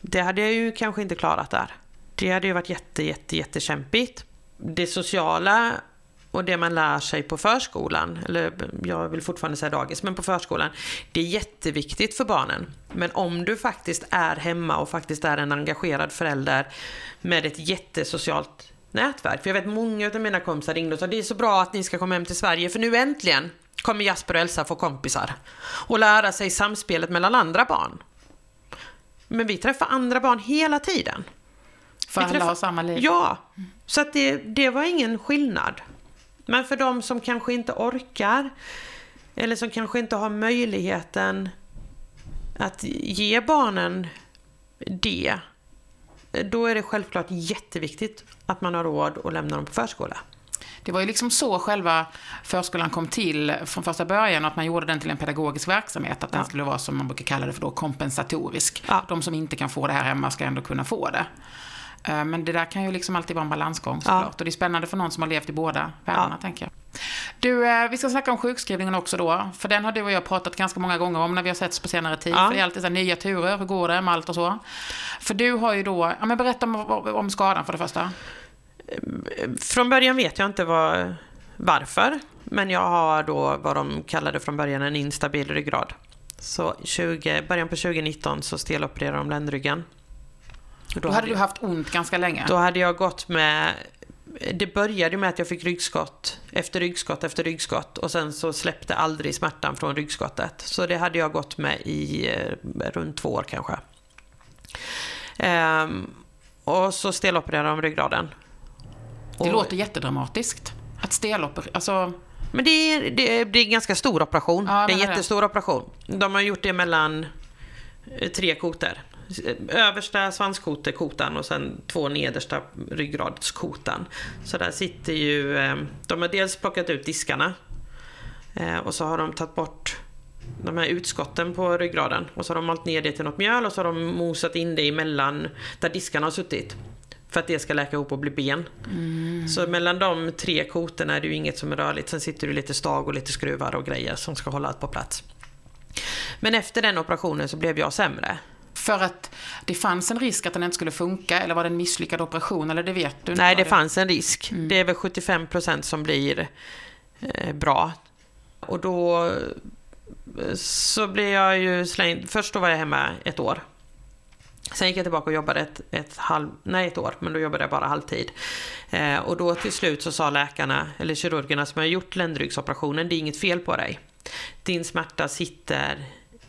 det hade jag ju kanske inte klarat där. Det hade ju varit jätte, jätte, jättekämpigt. Det sociala och det man lär sig på förskolan, eller jag vill fortfarande säga dagis, men på förskolan, det är jätteviktigt för barnen. Men om du faktiskt är hemma och faktiskt är en engagerad förälder med ett jättesocialt nätverk. För jag vet många av mina kompisar ringde och sa det är så bra att ni ska komma hem till Sverige för nu äntligen kommer Jasper och Elsa få kompisar och lära sig samspelet mellan andra barn. Men vi träffar andra barn hela tiden. För alla har samma liv? Ja, så att det, det var ingen skillnad. Men för de som kanske inte orkar eller som kanske inte har möjligheten att ge barnen det, då är det självklart jätteviktigt att man har råd att lämna dem på förskola. Det var ju liksom så själva förskolan kom till från första början, att man gjorde den till en pedagogisk verksamhet. Att den skulle vara, som man brukar kalla det för då, kompensatorisk. Ja. De som inte kan få det här hemma ska ändå kunna få det. Eh, men det där kan ju liksom alltid vara en balansgång såklart. Ja. Och det är spännande för någon som har levt i båda världarna, ja. tänker jag. Du, eh, vi ska snacka om sjukskrivningen också då. För den har du och jag pratat ganska många gånger om när vi har setts på senare tid. Ja. För det är alltid så nya turer, hur går det med allt och så. För du har ju då, ja men berätta om, om skadan för det första. Från början vet jag inte vad, varför. Men jag har då vad de kallade från början en instabil ryggrad. Så 20, början på 2019 så stelopererade de ländryggen. Då, då hade, hade du haft ont ganska länge? Då hade jag gått med det började med att jag fick ryggskott efter ryggskott efter ryggskott och sen så släppte aldrig smärtan från ryggskottet. Så det hade jag gått med i eh, runt två år kanske. Ehm, och så stelopererade de ryggraden. Det och, låter jättedramatiskt. Att steloperera, alltså... Men det är, det, är, det är en ganska stor operation. Ja, det är en jättestor det. operation. De har gjort det mellan eh, tre koter översta svanskotekotan och sen två nedersta ryggradskotan. Så där sitter ju, eh, de har dels plockat ut diskarna eh, och så har de tagit bort de här utskotten på ryggraden och så har de malt ner det till något mjöl och så har de mosat in det emellan där diskarna har suttit. För att det ska läka ihop och bli ben. Mm. Så mellan de tre kotorna är det ju inget som är rörligt. Sen sitter det lite stag och lite skruvar och grejer som ska hålla allt på plats. Men efter den operationen så blev jag sämre. För att det fanns en risk att den inte skulle funka, eller var det en misslyckad operation, eller det vet du? Nej, det, det fanns en risk. Mm. Det är väl 75% som blir eh, bra. Och då eh, så blev jag ju slängd. Först då var jag hemma ett år. Sen gick jag tillbaka och jobbade ett, ett halv, nej ett år, men då jobbade jag bara halvtid. Eh, och då till slut så sa läkarna, eller kirurgerna som har gjort ländryggsoperationen, det är inget fel på dig. Din smärta sitter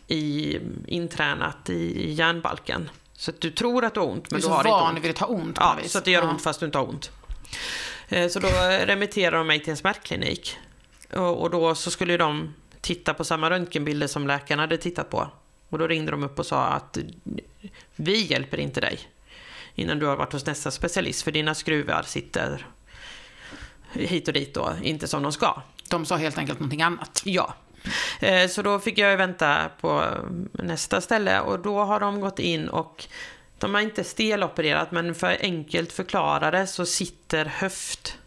i, intränat i hjärnbalken. Så att du tror att du har ont, men du, du har inte ont. Du är så van vid att ta ont Ja, så att det gör ja. ont fast du inte har ont. Eh, så då remitterar de mig till en smärtklinik. Och då så skulle de titta på samma röntgenbilder som läkarna hade tittat på. Och då ringde de upp och sa att vi hjälper inte dig innan du har varit hos nästa specialist för dina skruvar sitter hit och dit då, inte som de ska. De sa helt enkelt någonting annat? Ja, så då fick jag vänta på nästa ställe och då har de gått in och de har inte stelopererat men för enkelt förklarade så sitter höft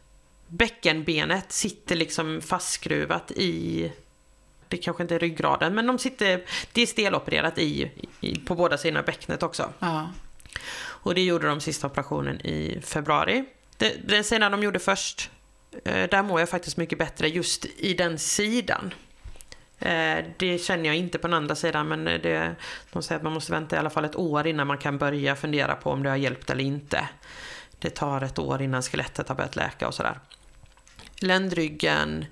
bäckenbenet sitter liksom fastskruvat i det kanske inte är ryggraden, men de sitter, det är stelopererat i, i på båda sidorna bäcknet också. Ja. Och det gjorde de sista operationen i februari. Den sidan de gjorde först, eh, där mår jag faktiskt mycket bättre just i den sidan. Eh, det känner jag inte på den andra sidan men eh, det, de säger att man måste vänta i alla fall ett år innan man kan börja fundera på om det har hjälpt eller inte. Det tar ett år innan skelettet har börjat läka och sådär. Ländryggen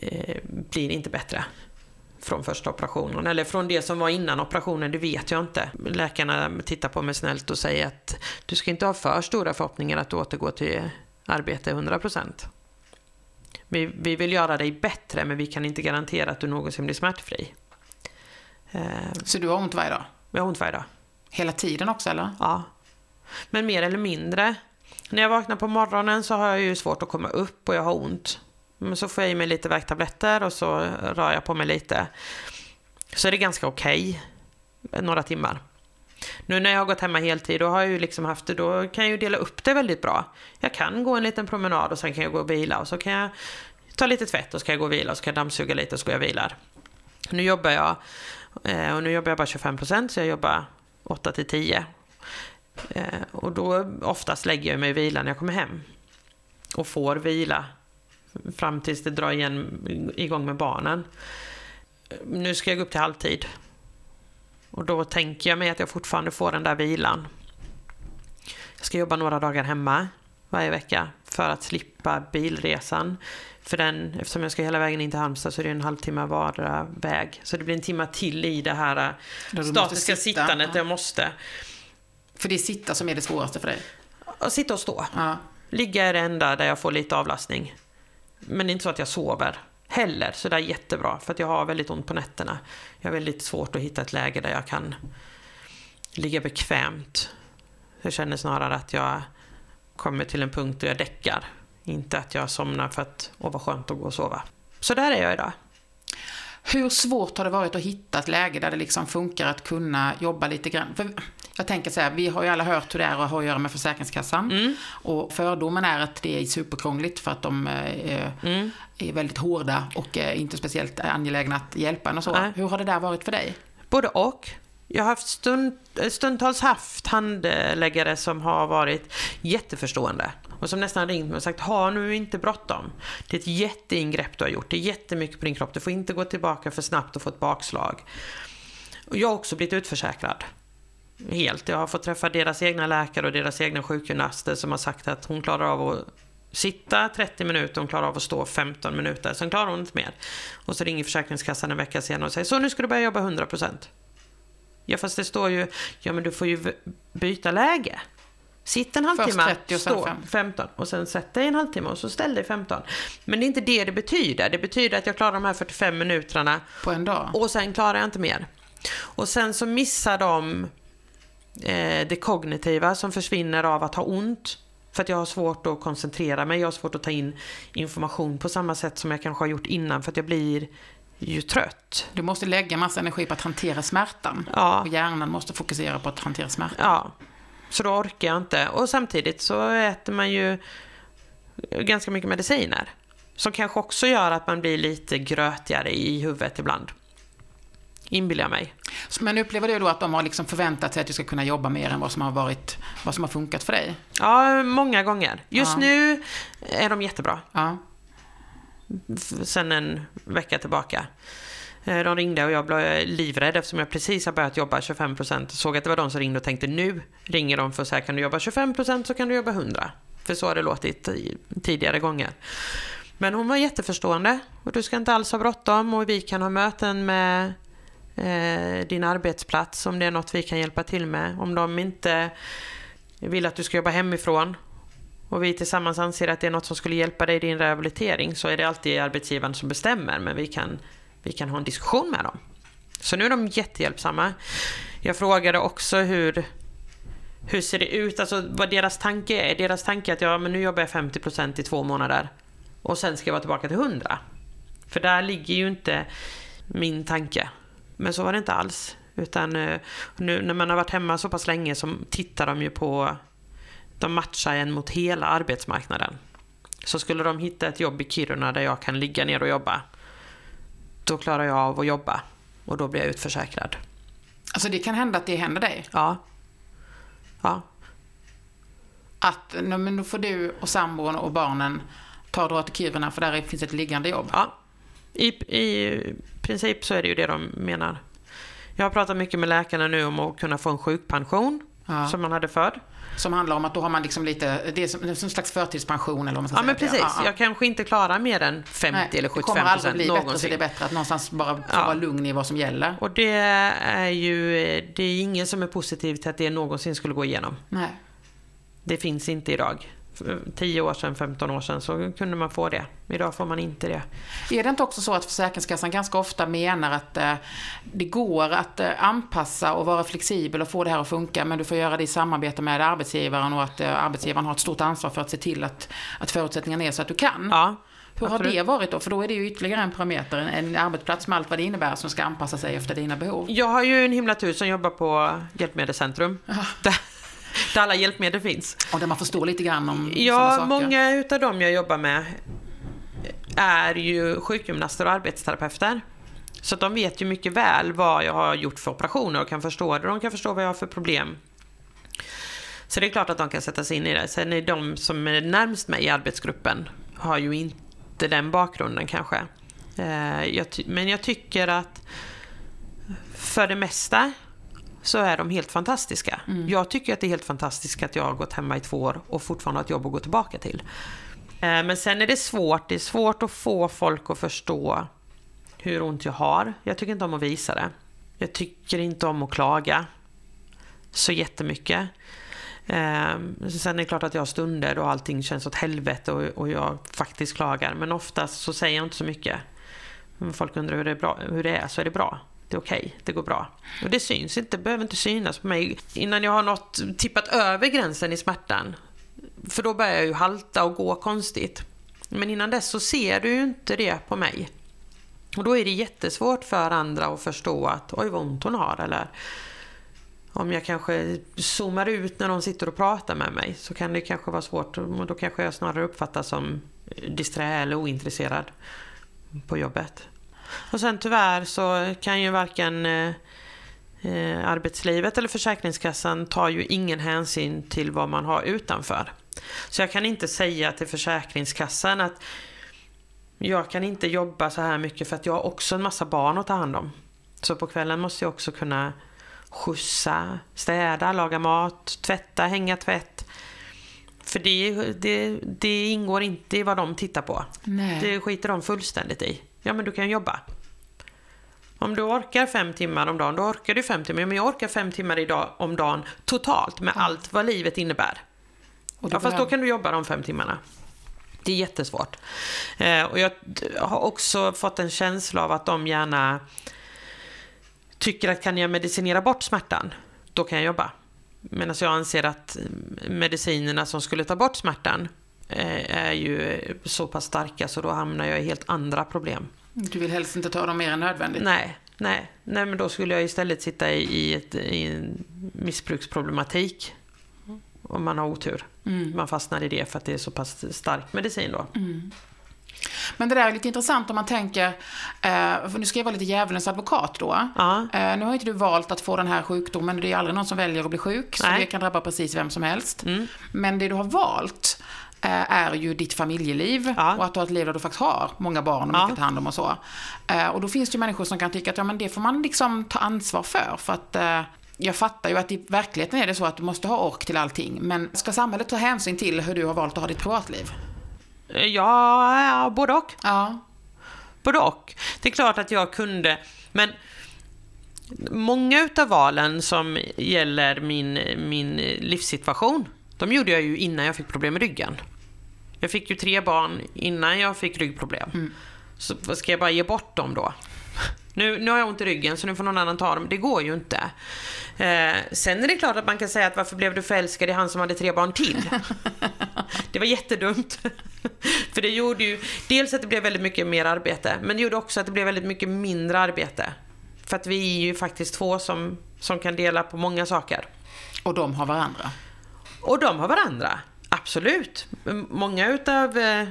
eh, blir inte bättre från första operationen. Eller från det som var innan operationen, det vet jag inte. Läkarna tittar på mig snällt och säger att du ska inte ha för stora förhoppningar att du återgår till arbete 100%. Vi, vi vill göra dig bättre men vi kan inte garantera att du någonsin blir smärtfri. Så du har ont varje dag? Jag har ont varje dag. Hela tiden också eller? Ja. Men mer eller mindre. När jag vaknar på morgonen så har jag ju svårt att komma upp och jag har ont. Men så får jag i mig lite värktabletter och så rör jag på mig lite. Så är det ganska okej. Okay, några timmar. Nu när jag har gått hemma heltid, då har jag ju liksom haft det, då kan jag ju dela upp det väldigt bra. Jag kan gå en liten promenad och sen kan jag gå och vila och så kan jag ta lite tvätt och så kan jag gå och vila och så kan jag dammsuga lite och så går jag och vilar. Nu jobbar jag, eh, och nu jobbar jag bara 25% så jag jobbar 8 till 10. Eh, och då oftast lägger jag mig i vila när jag kommer hem. Och får vila fram tills det drar igen igång med barnen. Nu ska jag gå upp till halvtid. Och då tänker jag mig att jag fortfarande får den där vilan. Jag ska jobba några dagar hemma varje vecka för att slippa bilresan. För den, eftersom jag ska hela vägen in till Halmstad så är det en halvtimme vardera väg. Så det blir en timme till i det här statiska sitta. sittandet. Ja. Jag måste. För det är sitta som är det svåraste för dig? Att sitta och stå. Ja. Ligga är det enda där jag får lite avlastning. Men det är inte så att jag sover heller så det är jättebra för att jag har väldigt ont på nätterna. Jag har väldigt svårt att hitta ett läge där jag kan ligga bekvämt. Jag känner snarare att jag kommer till en punkt där jag däckar. Inte att jag somnar för att, åh vad skönt att gå och sova. Så där är jag idag. Hur svårt har det varit att hitta ett läge där det liksom funkar att kunna jobba lite grann? För jag tänker så här, vi har ju alla hört hur det är att ha att göra med Försäkringskassan. Mm. Och fördomen är att det är superkrångligt för att de eh, mm. är väldigt hårda och eh, inte speciellt angelägna att hjälpa en och så. Nej. Hur har det där varit för dig? Både och. Jag har haft stund, stundtals haft handläggare som har varit jätteförstående och som nästan ringt mig och sagt ha nu inte bråttom. Det är ett jätteingrepp du har gjort, det är jättemycket på din kropp, du får inte gå tillbaka för snabbt och få ett bakslag. Och jag har också blivit utförsäkrad. Helt. Jag har fått träffa deras egna läkare och deras egna sjukgymnaster som har sagt att hon klarar av att sitta 30 minuter, hon klarar av att stå 15 minuter, sen klarar hon inte mer. Och så ringer Försäkringskassan en vecka senare och säger så nu ska du börja jobba 100%. Ja fast det står ju, ja men du får ju byta läge. Sitt en halvtimme, Först 30 och stå 15 och sen sätt dig en halvtimme och så ställ dig 15. Men det är inte det det betyder. Det betyder att jag klarar de här 45 minuterna. På en dag? Och sen klarar jag inte mer. Och sen så missar de eh, det kognitiva som försvinner av att ha ont. För att jag har svårt att koncentrera mig, jag har svårt att ta in information på samma sätt som jag kanske har gjort innan för att jag blir ju trött. Du måste lägga massa energi på att hantera smärtan. Ja. Och hjärnan måste fokusera på att hantera smärtan. Ja. Så då orkar jag inte. Och samtidigt så äter man ju ganska mycket mediciner. Som kanske också gör att man blir lite grötigare i huvudet ibland. Inbillar jag mig. Men upplever du då att de har liksom förväntat sig att du ska kunna jobba mer än vad som har varit, vad som har funkat för dig? Ja, många gånger. Just ja. nu är de jättebra. Ja. Sen en vecka tillbaka. Eh, de ringde och jag blev livrädd eftersom jag precis har börjat jobba 25%. Såg att det var de som ringde och tänkte nu ringer de för att säga kan du jobba 25% så kan du jobba 100%. För så har det låtit tidigare gånger. Men hon var jätteförstående och du ska inte alls ha bråttom och vi kan ha möten med eh, din arbetsplats om det är något vi kan hjälpa till med. Om de inte vill att du ska jobba hemifrån och vi tillsammans anser att det är något som skulle hjälpa dig i din rehabilitering så är det alltid arbetsgivaren som bestämmer men vi kan vi kan ha en diskussion med dem. Så nu är de jättehjälpsamma. Jag frågade också hur, hur ser det ut, alltså vad deras tanke är. Deras tanke är att ja, men nu jobbar jag 50% i två månader och sen ska jag vara tillbaka till 100. För där ligger ju inte min tanke. Men så var det inte alls. Utan eh, nu när man har varit hemma så pass länge så tittar de ju på, de matchar en mot hela arbetsmarknaden. Så skulle de hitta ett jobb i Kiruna där jag kan ligga ner och jobba då klarar jag av att jobba och då blir jag utförsäkrad. Alltså det kan hända att det händer dig? Ja. Ja. Att nej, men då får du och sambon och barnen ta och dra till Kiruna för där finns ett liggande jobb? Ja. I, I princip så är det ju det de menar. Jag har pratat mycket med läkarna nu om att kunna få en sjukpension ja. som man hade förr. Som handlar om att då har man liksom lite, det är som, en slags förtidspension eller vad man ska ja, säga. Men precis, ja, ja. jag kanske inte klarar mer än 50 Nej, eller 75 procent Det kommer aldrig bli någonsin. bättre, så det är bättre att någonstans bara få ja. vara lugn i vad som gäller. Och det är ju, det är ingen som är positiv till att det någonsin skulle gå igenom. Nej. Det finns inte idag. 10 år sedan, 15 år sedan så kunde man få det. Idag får man inte det. Är det inte också så att Försäkringskassan ganska ofta menar att eh, det går att eh, anpassa och vara flexibel och få det här att funka men du får göra det i samarbete med arbetsgivaren och att eh, arbetsgivaren har ett stort ansvar för att se till att, att förutsättningarna är så att du kan? Ja. Hur har det varit då? För då är det ju ytterligare en parameter, en, arbetsplats med allt vad det innebär som ska anpassa sig efter dina behov. Jag har ju en himla tur som jobbar på Hjälpmedelscentrum. Där, där alla hjälpmedel finns. Och där man förstår lite grann om Ja, saker. många utav dem jag jobbar med är ju sjukgymnaster och arbetsterapeuter. Så de vet ju mycket väl vad jag har gjort för operationer och kan förstå det. De kan förstå vad jag har för problem. Så det är klart att de kan sätta sig in i det. Sen är de som är närmst mig i arbetsgruppen har ju inte den bakgrunden kanske. Eh, men jag tycker att för det mesta så är de helt fantastiska. Mm. Jag tycker att det är helt fantastiskt att jag har gått hemma i två år och fortfarande har ett jobb att gå tillbaka till. Eh, men sen är det svårt, det är svårt att få folk att förstå hur ont jag har. Jag tycker inte om att visa det. Jag tycker inte om att klaga så jättemycket. Eh, sen är det klart att jag har stunder då allting känns åt helvete och, och jag faktiskt klagar. Men oftast så säger jag inte så mycket. Om folk undrar hur det är, bra, hur det är så är det bra det är okej, okay, det går bra. Och det syns inte, det behöver inte synas på mig innan jag har nått, tippat över gränsen i smärtan. För då börjar jag ju halta och gå konstigt. Men innan dess så ser du ju inte det på mig. Och då är det jättesvårt för andra att förstå att oj vad ont hon har eller om jag kanske zoomar ut när de sitter och pratar med mig så kan det kanske vara svårt och då kanske jag snarare uppfattas som disträ eller ointresserad på jobbet. Och sen tyvärr så kan ju varken eh, eh, arbetslivet eller Försäkringskassan tar ju ingen hänsyn till vad man har utanför. Så jag kan inte säga till Försäkringskassan att jag kan inte jobba så här mycket för att jag har också en massa barn att ta hand om. Så på kvällen måste jag också kunna skjutsa, städa, laga mat, tvätta, hänga tvätt. För det, det, det ingår inte i vad de tittar på. Nej. Det skiter de fullständigt i. Ja, men du kan jobba. Om du orkar fem timmar om dagen, då orkar du fem timmar. Men jag orkar fem timmar idag, om dagen totalt med allt vad livet innebär. Och ja, fast då kan du jobba de fem timmarna. Det är jättesvårt. Eh, och jag har också fått en känsla av att de gärna tycker att kan jag medicinera bort smärtan, då kan jag jobba. Medan jag anser att medicinerna som skulle ta bort smärtan är ju så pass starka så då hamnar jag i helt andra problem. Du vill helst inte ta dem mer än nödvändigt? Nej, nej, nej men då skulle jag istället sitta i, ett, i en missbruksproblematik. Om man har otur. Mm. Man fastnar i det för att det är så pass stark medicin då. Mm. Men det där är lite intressant om man tänker, eh, nu ska jag vara lite djävulens advokat då. Ja. Eh, nu har inte du valt att få den här sjukdomen, det är aldrig någon som väljer att bli sjuk, så Nej. det kan drabba precis vem som helst. Mm. Men det du har valt, Eh, är ju ditt familjeliv ja. och att du har ett liv där du faktiskt har många barn och mycket ja. att ta hand om och så. Eh, och då finns det ju människor som kan tycka att ja, men det får man liksom ta ansvar för. För att eh, jag fattar ju att i verkligheten är det så att du måste ha ork till allting. Men ska samhället ta hänsyn till hur du har valt att ha ditt privatliv? Ja, ja både och. Ja. Både och. Det är klart att jag kunde, men många utav valen som gäller min, min livssituation de gjorde jag ju innan jag fick problem med ryggen. Jag fick ju tre barn innan jag fick ryggproblem. Mm. Så ska jag bara ge bort dem då? Nu, nu har jag ont i ryggen så nu får någon annan ta dem. Det går ju inte. Eh, sen är det klart att man kan säga att varför blev du förälskad i han som hade tre barn till? det var jättedumt. För det gjorde ju dels att det blev väldigt mycket mer arbete, men det gjorde också att det blev väldigt mycket mindre arbete. För att vi är ju faktiskt två som, som kan dela på många saker. Och de har varandra? Och de har varandra, absolut. Många utav, eh,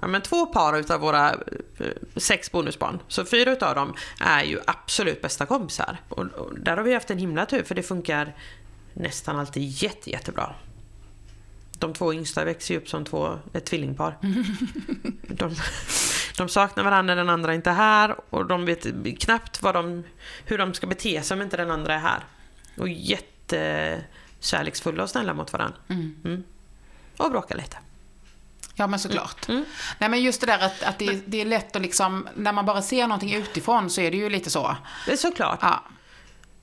ja men två par utav våra eh, sex bonusbarn, så fyra utav dem är ju absolut bästa kompisar. Och, och där har vi haft en himla tur för det funkar nästan alltid jätte, jättebra. De två yngsta växer ju upp som två, ett tvillingpar. De, de saknar varandra, den andra är inte här och de vet knappt vad de, hur de ska bete sig om inte den andra är här. Och jätte kärleksfulla och snälla mot varandra. Mm. Och bråkar lite. Ja men såklart. Mm. Nej men just det där att, att det, det, är lätt att liksom, när man bara ser någonting utifrån så är det ju lite så. Det är såklart. Ja.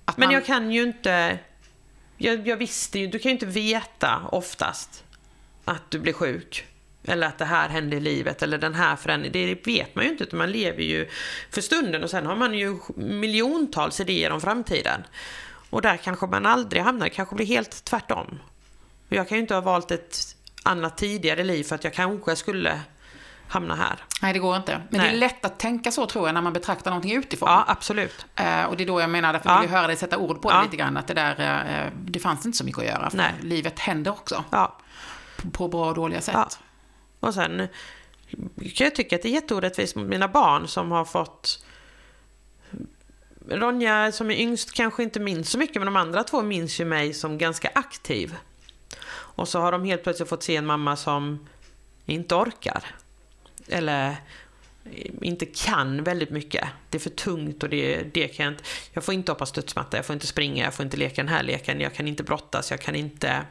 Att men man... jag kan ju inte, jag, jag visste ju, du kan ju inte veta oftast att du blir sjuk. Eller att det här händer i livet eller den här förändringen. Det vet man ju inte utan man lever ju för stunden och sen har man ju miljontals idéer om framtiden. Och där kanske man aldrig hamnar, det kanske blir helt tvärtom. Jag kan ju inte ha valt ett annat tidigare liv för att jag kanske skulle hamna här. Nej, det går inte. Men Nej. det är lätt att tänka så tror jag när man betraktar någonting utifrån. Ja, absolut. Eh, och det är då jag menar, därför ja. vill jag höra dig sätta ord på det lite grann, att det där, eh, det fanns inte så mycket att göra. För Nej. livet händer också. Ja. På, på bra och dåliga sätt. Ja. Och sen kan jag tycka att det är jätteorättvist mot mina barn som har fått Ronja som är yngst kanske inte minns så mycket men de andra två minns ju mig som ganska aktiv. Och så har de helt plötsligt fått se en mamma som inte orkar. Eller inte kan väldigt mycket. Det är för tungt och det, det kan jag inte. Jag får inte hoppa studsmatta, jag får inte springa, jag får inte leka den här leken, jag kan inte brottas, jag kan inte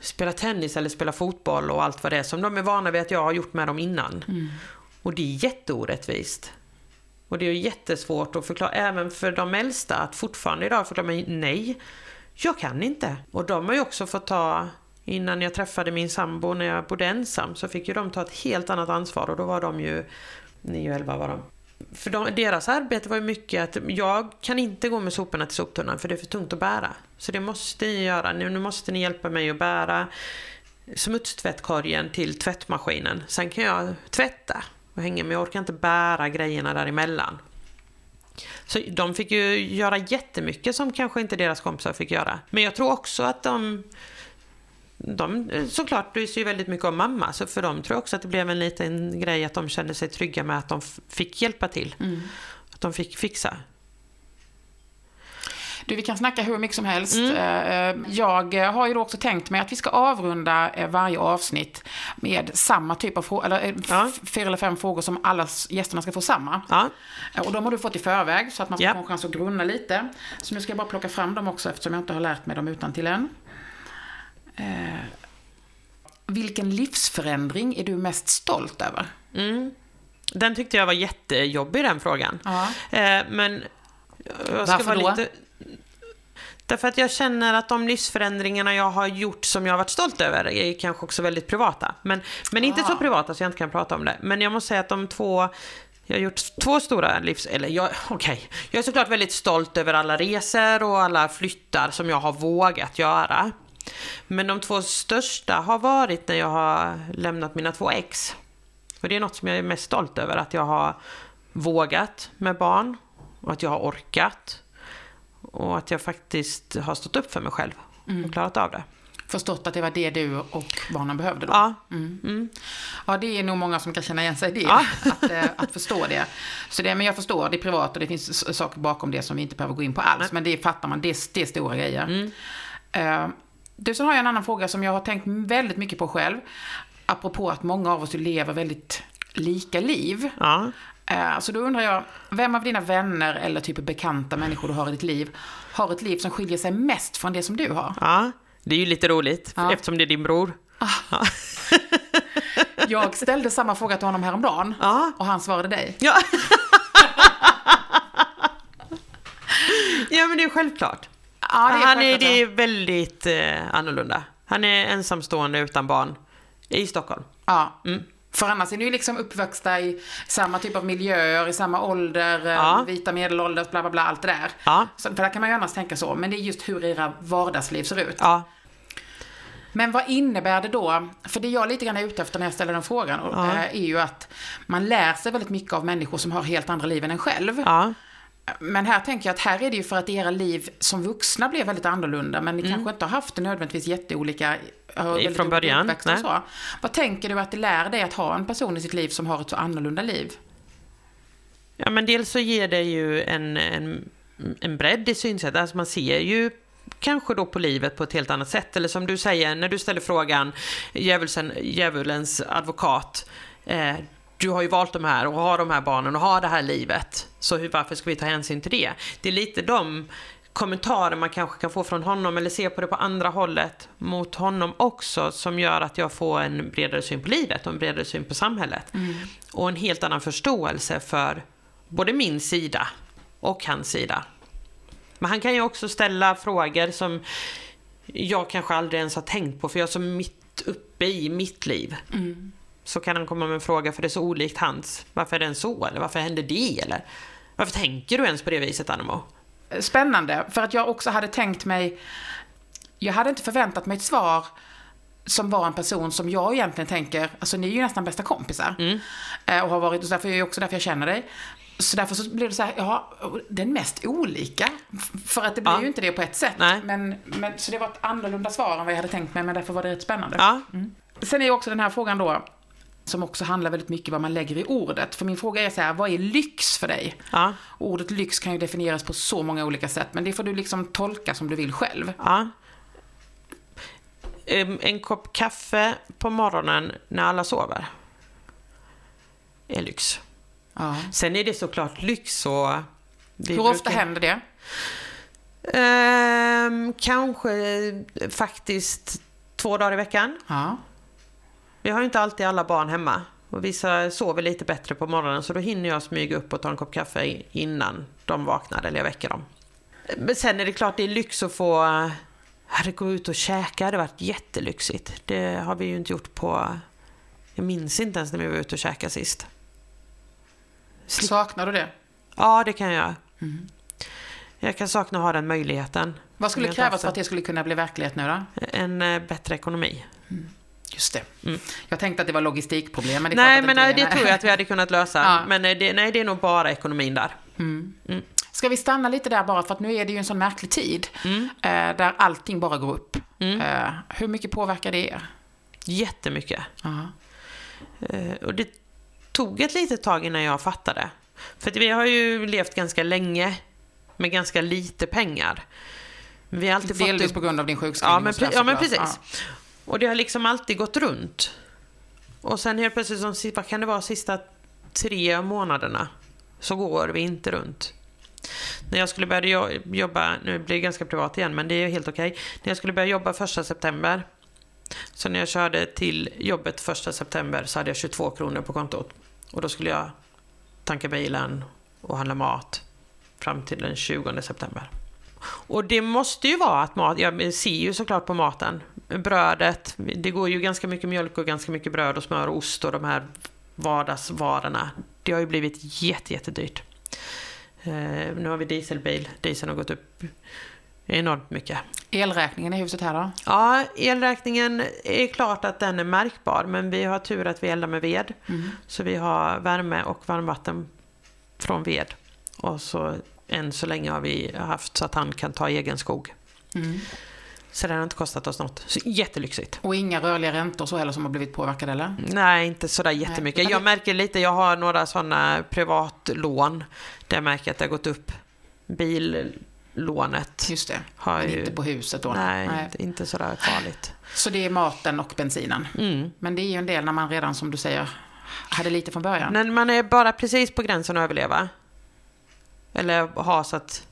spela tennis eller spela fotboll och allt vad det är som de är vana vid att jag har gjort med dem innan. Mm. Och det är jätteorättvist. Och det är jättesvårt att förklara, även för de äldsta, att fortfarande idag förklara mig nej, jag kan inte. Och de har ju också fått ta, innan jag träffade min sambo när jag bodde ensam, så fick ju de ta ett helt annat ansvar och då var de ju 9 och 11 var de. För de, deras arbete var ju mycket att jag kan inte gå med soporna till soptunnan för det är för tungt att bära. Så det måste ni göra. Nu, nu måste ni hjälpa mig att bära smutstvättkorgen till tvättmaskinen. Sen kan jag tvätta och hänga men jag orkar inte bära grejerna däremellan. Så de fick ju göra jättemycket som kanske inte deras kompisar fick göra. Men jag tror också att de de såklart bryr sig ju väldigt mycket om mamma, så för dem tror jag också att det blev en liten grej att de kände sig trygga med att de fick hjälpa till. Mm. Att de fick fixa. Du, vi kan snacka hur mycket som helst. Mm. Eh, eh, jag har ju då också tänkt mig att vi ska avrunda eh, varje avsnitt med samma typ av frågor, eller ja. fyra eller fem frågor som alla gästerna ska få samma. Ja. Och de har du fått i förväg så att man ska ja. få en chans att grunna lite. Så nu ska jag bara plocka fram dem också eftersom jag inte har lärt mig dem utan till än. Vilken livsförändring är du mest stolt över? Mm. Den tyckte jag var jättejobbig den frågan. Ja. Men jag ska Varför vara då? Lite, Därför att jag känner att de livsförändringarna jag har gjort som jag har varit stolt över är kanske också väldigt privata. Men, men inte så privata så jag inte kan prata om det. Men jag måste säga att de två jag har gjort två stora livs... Eller jag, okej. Okay. Jag är såklart väldigt stolt över alla resor och alla flyttar som jag har vågat göra. Men de två största har varit när jag har lämnat mina två ex. Och det är något som jag är mest stolt över, att jag har vågat med barn och att jag har orkat. Och att jag faktiskt har stått upp för mig själv och mm. klarat av det. Förstått att det var det du och barnen behövde då? Ja. Mm. Mm. Ja, det är nog många som kan känna igen sig i det. Ja. Att, äh, att förstå det. Så det. Men jag förstår, det är privat och det finns saker bakom det som vi inte behöver gå in på alls. Nej. Men det fattar man, det, det är stora grejer. Uh, du, sen har jag en annan fråga som jag har tänkt väldigt mycket på själv. Apropå att många av oss lever väldigt lika liv. Ja. Eh, så då undrar jag, vem av dina vänner eller typ bekanta människor du har i ditt liv har ett liv som skiljer sig mest från det som du har? Ja, det är ju lite roligt ja. eftersom det är din bror. Ah. Ja. jag ställde samma fråga till honom häromdagen ja. och han svarade dig. Ja. ja men det är självklart. Ja, det är han är, det är väldigt eh, annorlunda. Han är ensamstående utan barn i Stockholm. Ja. Mm. För annars är ni ju liksom uppväxta i samma typ av miljöer, i samma ålder, eh, ja. vita medelålders, bla bla bla, allt det där. Ja. Så, för där kan man ju annars tänka så, men det är just hur era vardagsliv ser ut. Ja. Men vad innebär det då? För det jag lite grann är ute efter när jag ställer den frågan ja. Eh, är ju att man lär sig väldigt mycket av människor som har helt andra liv än en själv. Men här tänker jag att här är det ju för att era liv som vuxna blev väldigt annorlunda, men ni mm. kanske inte har haft det nödvändigtvis jätteolika från början. Nej. Så. Vad tänker du att det lär dig att ha en person i sitt liv som har ett så annorlunda liv? Ja, men dels så ger det ju en, en, en bredd i synsättet. Alltså man ser ju kanske då på livet på ett helt annat sätt. Eller som du säger, när du ställer frågan, djävulens advokat, eh, du har ju valt de här och har de här barnen och har det här livet. Så hur, varför ska vi ta hänsyn till det? Det är lite de kommentarer man kanske kan få från honom eller se på det på andra hållet mot honom också som gör att jag får en bredare syn på livet och en bredare syn på samhället. Mm. Och en helt annan förståelse för både min sida och hans sida. Men han kan ju också ställa frågor som jag kanske aldrig ens har tänkt på för jag är så mitt uppe i mitt liv. Mm. Så kan han komma med en fråga för det är så olikt hans. Varför är den så? Eller varför hände det? Eller varför tänker du ens på det viset, Anemo? Spännande, för att jag också hade tänkt mig... Jag hade inte förväntat mig ett svar som var en person som jag egentligen tänker, alltså ni är ju nästan bästa kompisar. Mm. Eh, Och har varit, och därför är också därför jag känner dig. Så därför så blev det så här, ja, den mest olika. För att det blir Ja. ju inte det på ett sätt. Nej. Men, men, så det var ett annorlunda svar än vad jag hade tänkt mig, men därför var det rätt spännande. Ja, Sen är ju också den här frågan då, som också handlar väldigt mycket vad man lägger i ordet. För min fråga är så här, vad är lyx för dig? ja, Ordet lyx kan ju definieras på så många olika sätt, men det får du liksom tolka som du vill själv. ja. Em, En kopp kaffe på morgonen när alla sover är lyx. Ja. Sen är det såklart lyx vi Hur ofta brukar- händer det? Ehm, kanske faktiskt två dagar i veckan. Ja. Vi har ju inte alltid alla barn hemma. Och vissa sover lite bättre på morgonen så då hinner jag smyga upp och ta en kopp kaffe innan de vaknar eller jag väcker dem. Men sen är det klart det är lyx att få hade gå ut och käka, det hade varit jättelyxigt. Det har vi ju inte gjort på... Jag minns inte ens när vi var ute och käkade sist. Saknar du det? Ja, det kan jag. Jag kan sakna att ha den möjligheten. Vad skulle krävas för att det skulle kunna bli verklighet nu då? En eh, bättre ekonomi. Just det. Mm. Jag tänkte att det var logistikproblem, men det är Nej, men nej, det tror jag att vi hade kunnat lösa. Ja. Men eh, det, nej, det är nog bara ekonomin där. Ska vi stanna lite där bara för att nu är det ju en sån märklig tid. Mm. Eh, där allting bara går upp. Eh, hur mycket påverkar det er? Jättemycket. Ja. Eh, Och det tog ett litet tag innan jag fattade. För vi har ju levt ganska länge med ganska lite pengar. Vi har alltid fått Delvis det- på grund av din sjukskrivning. Ja men, ja, men precis. Och det har liksom alltid gått runt. Och sen helt plötsligt, som, vad kan det vara, sista tre månaderna så går vi inte runt. När jag skulle börja jobba, nu blir det ganska privat igen men det är helt okej. När jag skulle börja jobba första september, så när jag körde till jobbet första september så hade jag 22 kronor på kontot. Och då skulle jag tanka bilen och handla mat fram till den 20 september. Och det måste ju vara att mat, jag ser ju såklart på maten, brödet, det går ju ganska mycket mjölk och ganska mycket bröd och smör och ost och de här vardagsvarorna. Det har ju blivit jätte, jättedyrt. Eh, nu har vi dieselbil, dieseln har gått upp enormt mycket. Elräkningen i huset här då? Ja, elräkningen är klart att den är märkbar, men vi har tur att vi eldar med ved. Så vi har värme och varmvatten från ved. Och så än så länge har vi haft så att han kan ta egen skog. Mm. Så det har inte kostat oss något. Så jättelyxigt. Och inga rörliga räntor så heller som har blivit påverkade eller? Nej, inte sådär jättemycket. utan Jag märker lite, jag har några sådana privatlån där jag märker att det har gått upp. Billånet Just det. har Men ju... inte på huset då? Nej, Inte, inte sådär farligt. Så det är maten och bensinen? Mm. Men det är ju en del när man redan, som du säger, hade lite från början. När man är bara precis på gränsen att överleva. Eller ha så att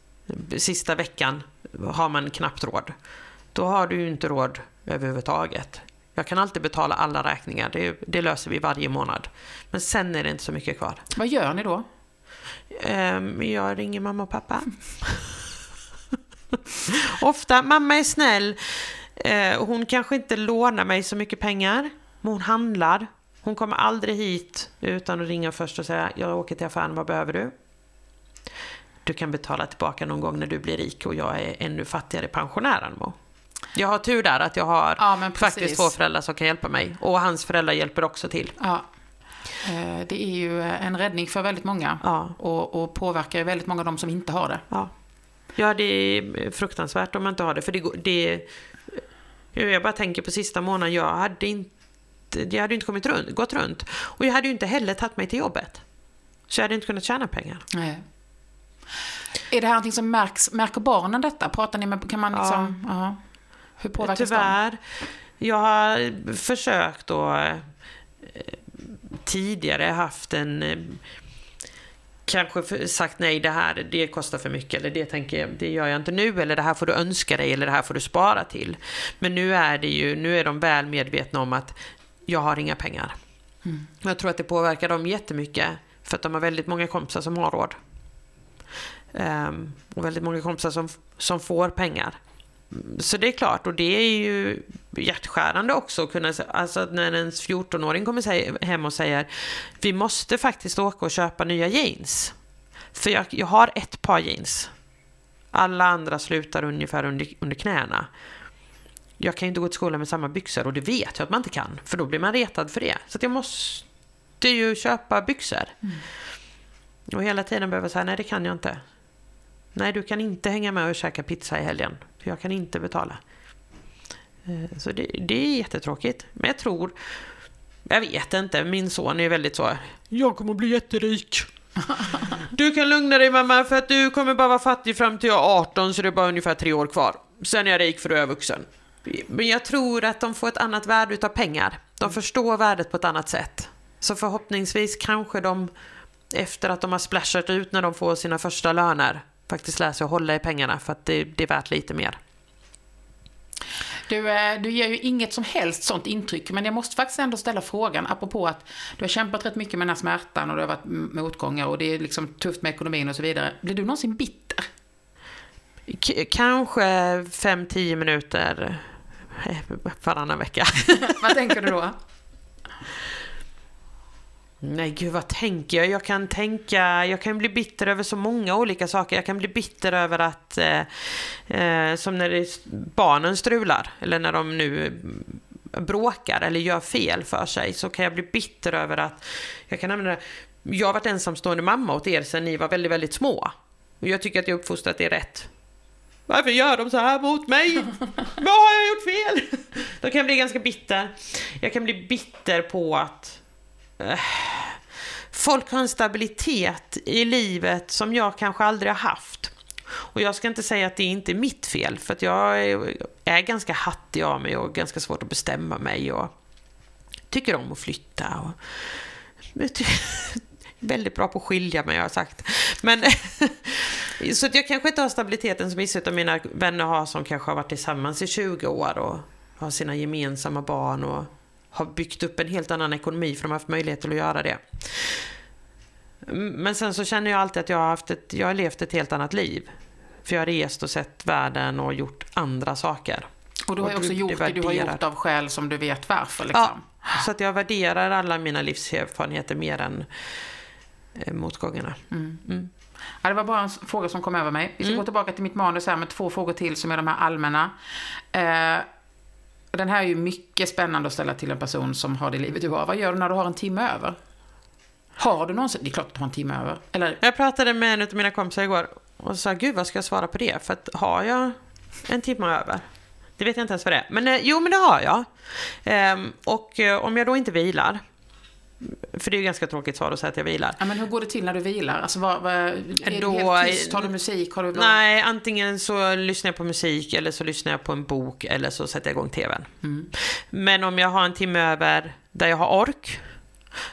sista veckan har man knappt råd. Då har du ju inte råd överhuvudtaget. Jag kan alltid betala alla räkningar, det, det löser vi varje månad. Men sen är det inte så mycket kvar. Vad gör ni då? Ehm, Jag ringer mamma och pappa. Ofta, mamma är snäll. Eh, Hon kanske inte lånar mig så mycket pengar, men hon handlar. Hon kommer aldrig hit utan att ringa först och säga jag åker till affären, vad behöver du? Du kan betala tillbaka någon gång när du blir rik och jag är ännu fattigare pensionär än Mo. Jag har tur där att jag har Ja, faktiskt två föräldrar som kan hjälpa mig. Och hans föräldrar hjälper också till. Ja. Eh, Det är ju en räddning för väldigt många. Ja. Och, och påverkar väldigt många av dem som inte har det. Ja. ja, det är fruktansvärt om man inte har det. För det, det Jag bara tänker på sista månaden, jag hade inte jag hade inte kommit runt, gått runt. Och jag hade ju inte heller tagit mig till jobbet. Så jag hade inte kunnat tjäna pengar. Nej. Är det här någonting som märks, märker barnen detta? Pratar ni med, kan man liksom, ja. Hur påverkas de? Tyvärr. Jag har försökt då eh, tidigare haft en eh, kanske sagt nej det här det kostar för mycket eller det tänker jag, det gör jag inte nu eller det här får du önska dig eller det här får du spara till. Men nu är det ju, nu är de väl medvetna om att jag har inga pengar. Jag tror att det påverkar dem jättemycket för att de har väldigt många kompisar som har råd. Ehm, och väldigt många kompisar som, som får pengar. Så det är klart, och det är ju hjärtskärande också att kunna, alltså när ens 14-åring kommer hem och säger vi måste faktiskt åka och köpa nya jeans. För jag, jag har ett par jeans. Alla andra slutar ungefär under, under knäna. Jag kan ju inte gå till skolan med samma byxor och det vet jag att man inte kan. För då blir man retad för det. Så jag måste ju köpa byxor. Mm. Och hela tiden behöver jag säga, nej det kan jag inte. Nej, du kan inte hänga med och käka pizza i helgen. För jag kan inte betala. Eh, så det, det är jättetråkigt. Men jag tror, jag vet inte, min son är väldigt så, jag kommer bli jätterik. Du kan lugna dig mamma för att du kommer bara vara fattig fram till jag är 18 så det är bara ungefär tre år kvar. Sen är jag rik för du är vuxen. Men jag tror att de får ett annat värde utav pengar. De förstår värdet på ett annat sätt. Så förhoppningsvis kanske de efter att de har splashat ut när de får sina första löner faktiskt lär sig att hålla i pengarna för att det, det är värt lite mer. Du, eh, du ger ju inget som helst sånt intryck, men jag måste faktiskt ändå ställa frågan, apropå att du har kämpat rätt mycket med den här smärtan och det har varit motgångar och det är liksom tufft med ekonomin och så vidare. Blir du någonsin bitter? K kanske 5-10 minuter eh, varannan vecka. Vad tänker du då? Nej, gud vad tänker jag? Jag kan tänka, jag kan bli bitter över så många olika saker. Jag kan bli bitter över att, eh, eh, som när det, barnen strular, eller när de nu bråkar eller gör fel för sig, så kan jag bli bitter över att, jag kan använda jag har varit ensamstående mamma åt er sedan ni var väldigt, väldigt små. Och jag tycker att jag uppfostrat er rätt. Varför gör de så här mot mig? Vad har jag gjort fel? Då kan jag bli ganska bitter. Jag kan bli bitter på att folk har en stabilitet i livet som jag kanske aldrig har haft. Och jag ska inte säga att det inte är mitt fel, för att jag är, är ganska hattig av mig och ganska svårt att bestämma mig och tycker om att flytta. Och, väldigt bra på att skilja mig, har jag sagt. Men, så att jag kanske inte har stabiliteten som vissa av mina vänner har som kanske har varit tillsammans i 20 år och har sina gemensamma barn och har byggt upp en helt annan ekonomi för de har haft möjlighet att göra det. Men sen så känner jag alltid att jag har, haft ett, jag har levt ett helt annat liv. För jag har rest och sett världen och gjort andra saker. Och du har och också du, gjort det du har gjort av skäl som du vet varför. Liksom. Ja, så att jag värderar alla mina livserfarenheter mer än eh, motgångarna. Mm. Mm. Ja, det var bara en fråga som kom över mig. Vi ska mm. gå tillbaka till mitt manus här med två frågor till som är de här allmänna. Eh, den här är ju mycket spännande att ställa till en person som har det livet du har. Vad gör du när du har en timme över? Har du någonsin, det är klart att du har en timme över. Eller? Jag pratade med en av mina kompisar igår och sa, gud vad ska jag svara på det? För att har jag en timme över? Det vet jag inte ens vad det är. Men eh, jo, men det har jag. Ehm, och eh, om jag då inte vilar, för det är ju ganska tråkigt svar att säga att jag vilar. Ja, men hur går det till när du vilar? Alltså, vad, vad, är då, du helt tyst? Har du musik? Har du bara... Nej, antingen så lyssnar jag på musik eller så lyssnar jag på en bok eller så sätter jag igång TVn. Mm. Men om jag har en timme över där jag har ork,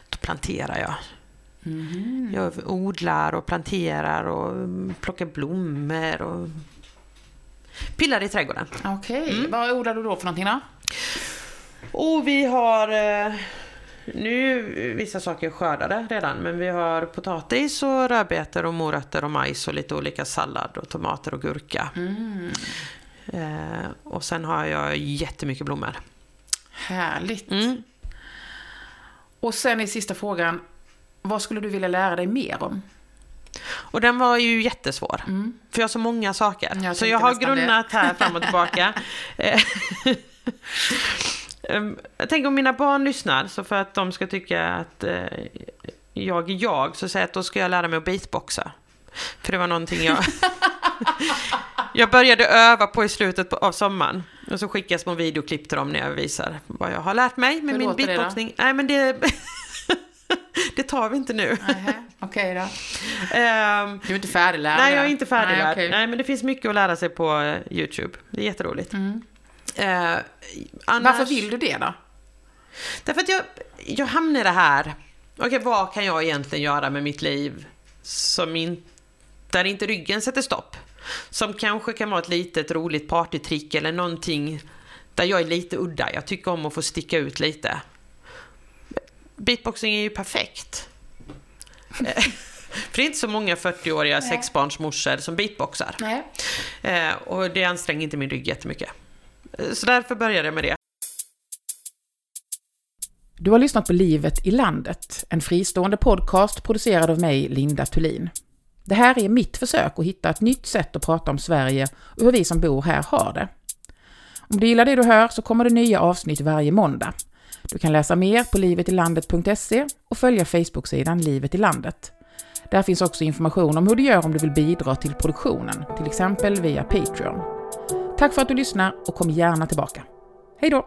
då planterar jag. Mm. Jag odlar och planterar och plockar blommor och pillar i trädgården. Okej, okay. mm. vad odlar du då för någonting då? Och vi har eh, nu är vissa saker skördade redan, men vi har potatis och rödbetor och morötter och majs och lite olika sallad och tomater och gurka. Mm. Eh, och sen har jag jättemycket blommor. Härligt. Mm. Och sen i sista frågan, vad skulle du vilja lära dig mer om? Och den var ju jättesvår. Mm. För jag har så många saker. Jag så jag har grunnat det. här fram och tillbaka. Ehm, jag tänker om mina barn lyssnar, så för att de ska tycka att eh, jag är jag, så säger jag att då ska jag lära mig att beatboxa. För det var någonting jag... jag började öva på i slutet av sommaren. Och så skickar jag små videoklipp till dem när jag visar vad jag har lärt mig med Hur min beatboxning. Det Nej, men det... det tar vi inte nu. Okej okay då. Um, du är inte färdiglärd? Nej, jag är inte färdiglärd. Nej, okay. nej, men det finns mycket att lära sig på eh, YouTube. Det är jätteroligt. Mm. Eh, annars... Varför vill du det då? Därför att jag, jag hamnar i det här. Okej, okay, vad kan jag egentligen göra med mitt liv som in, där inte ryggen sätter stopp? Som kanske kan vara ett litet roligt partytrick eller någonting där jag är lite udda. Jag tycker om att få sticka ut lite. Beatboxing är ju perfekt. För det är inte så många 40-åriga sexbarnsmorsor som beatboxar. Nej. Eh, och det anstränger inte min rygg jättemycket. Så därför började jag med det. Du har lyssnat på Livet i landet, en fristående podcast producerad av mig, Linda Thulin. Det här är mitt försök att hitta ett nytt sätt att prata om Sverige och hur vi som bor här har det. Om du gillar det du hör så kommer det nya avsnitt varje måndag. Du kan läsa mer på livetilandet.se och följa Facebook-sidan Livet i landet. Där finns också information om hur du gör om du vill bidra till produktionen, till exempel via Patreon. Tack för att du lyssnar och kom gärna tillbaka. Hej då!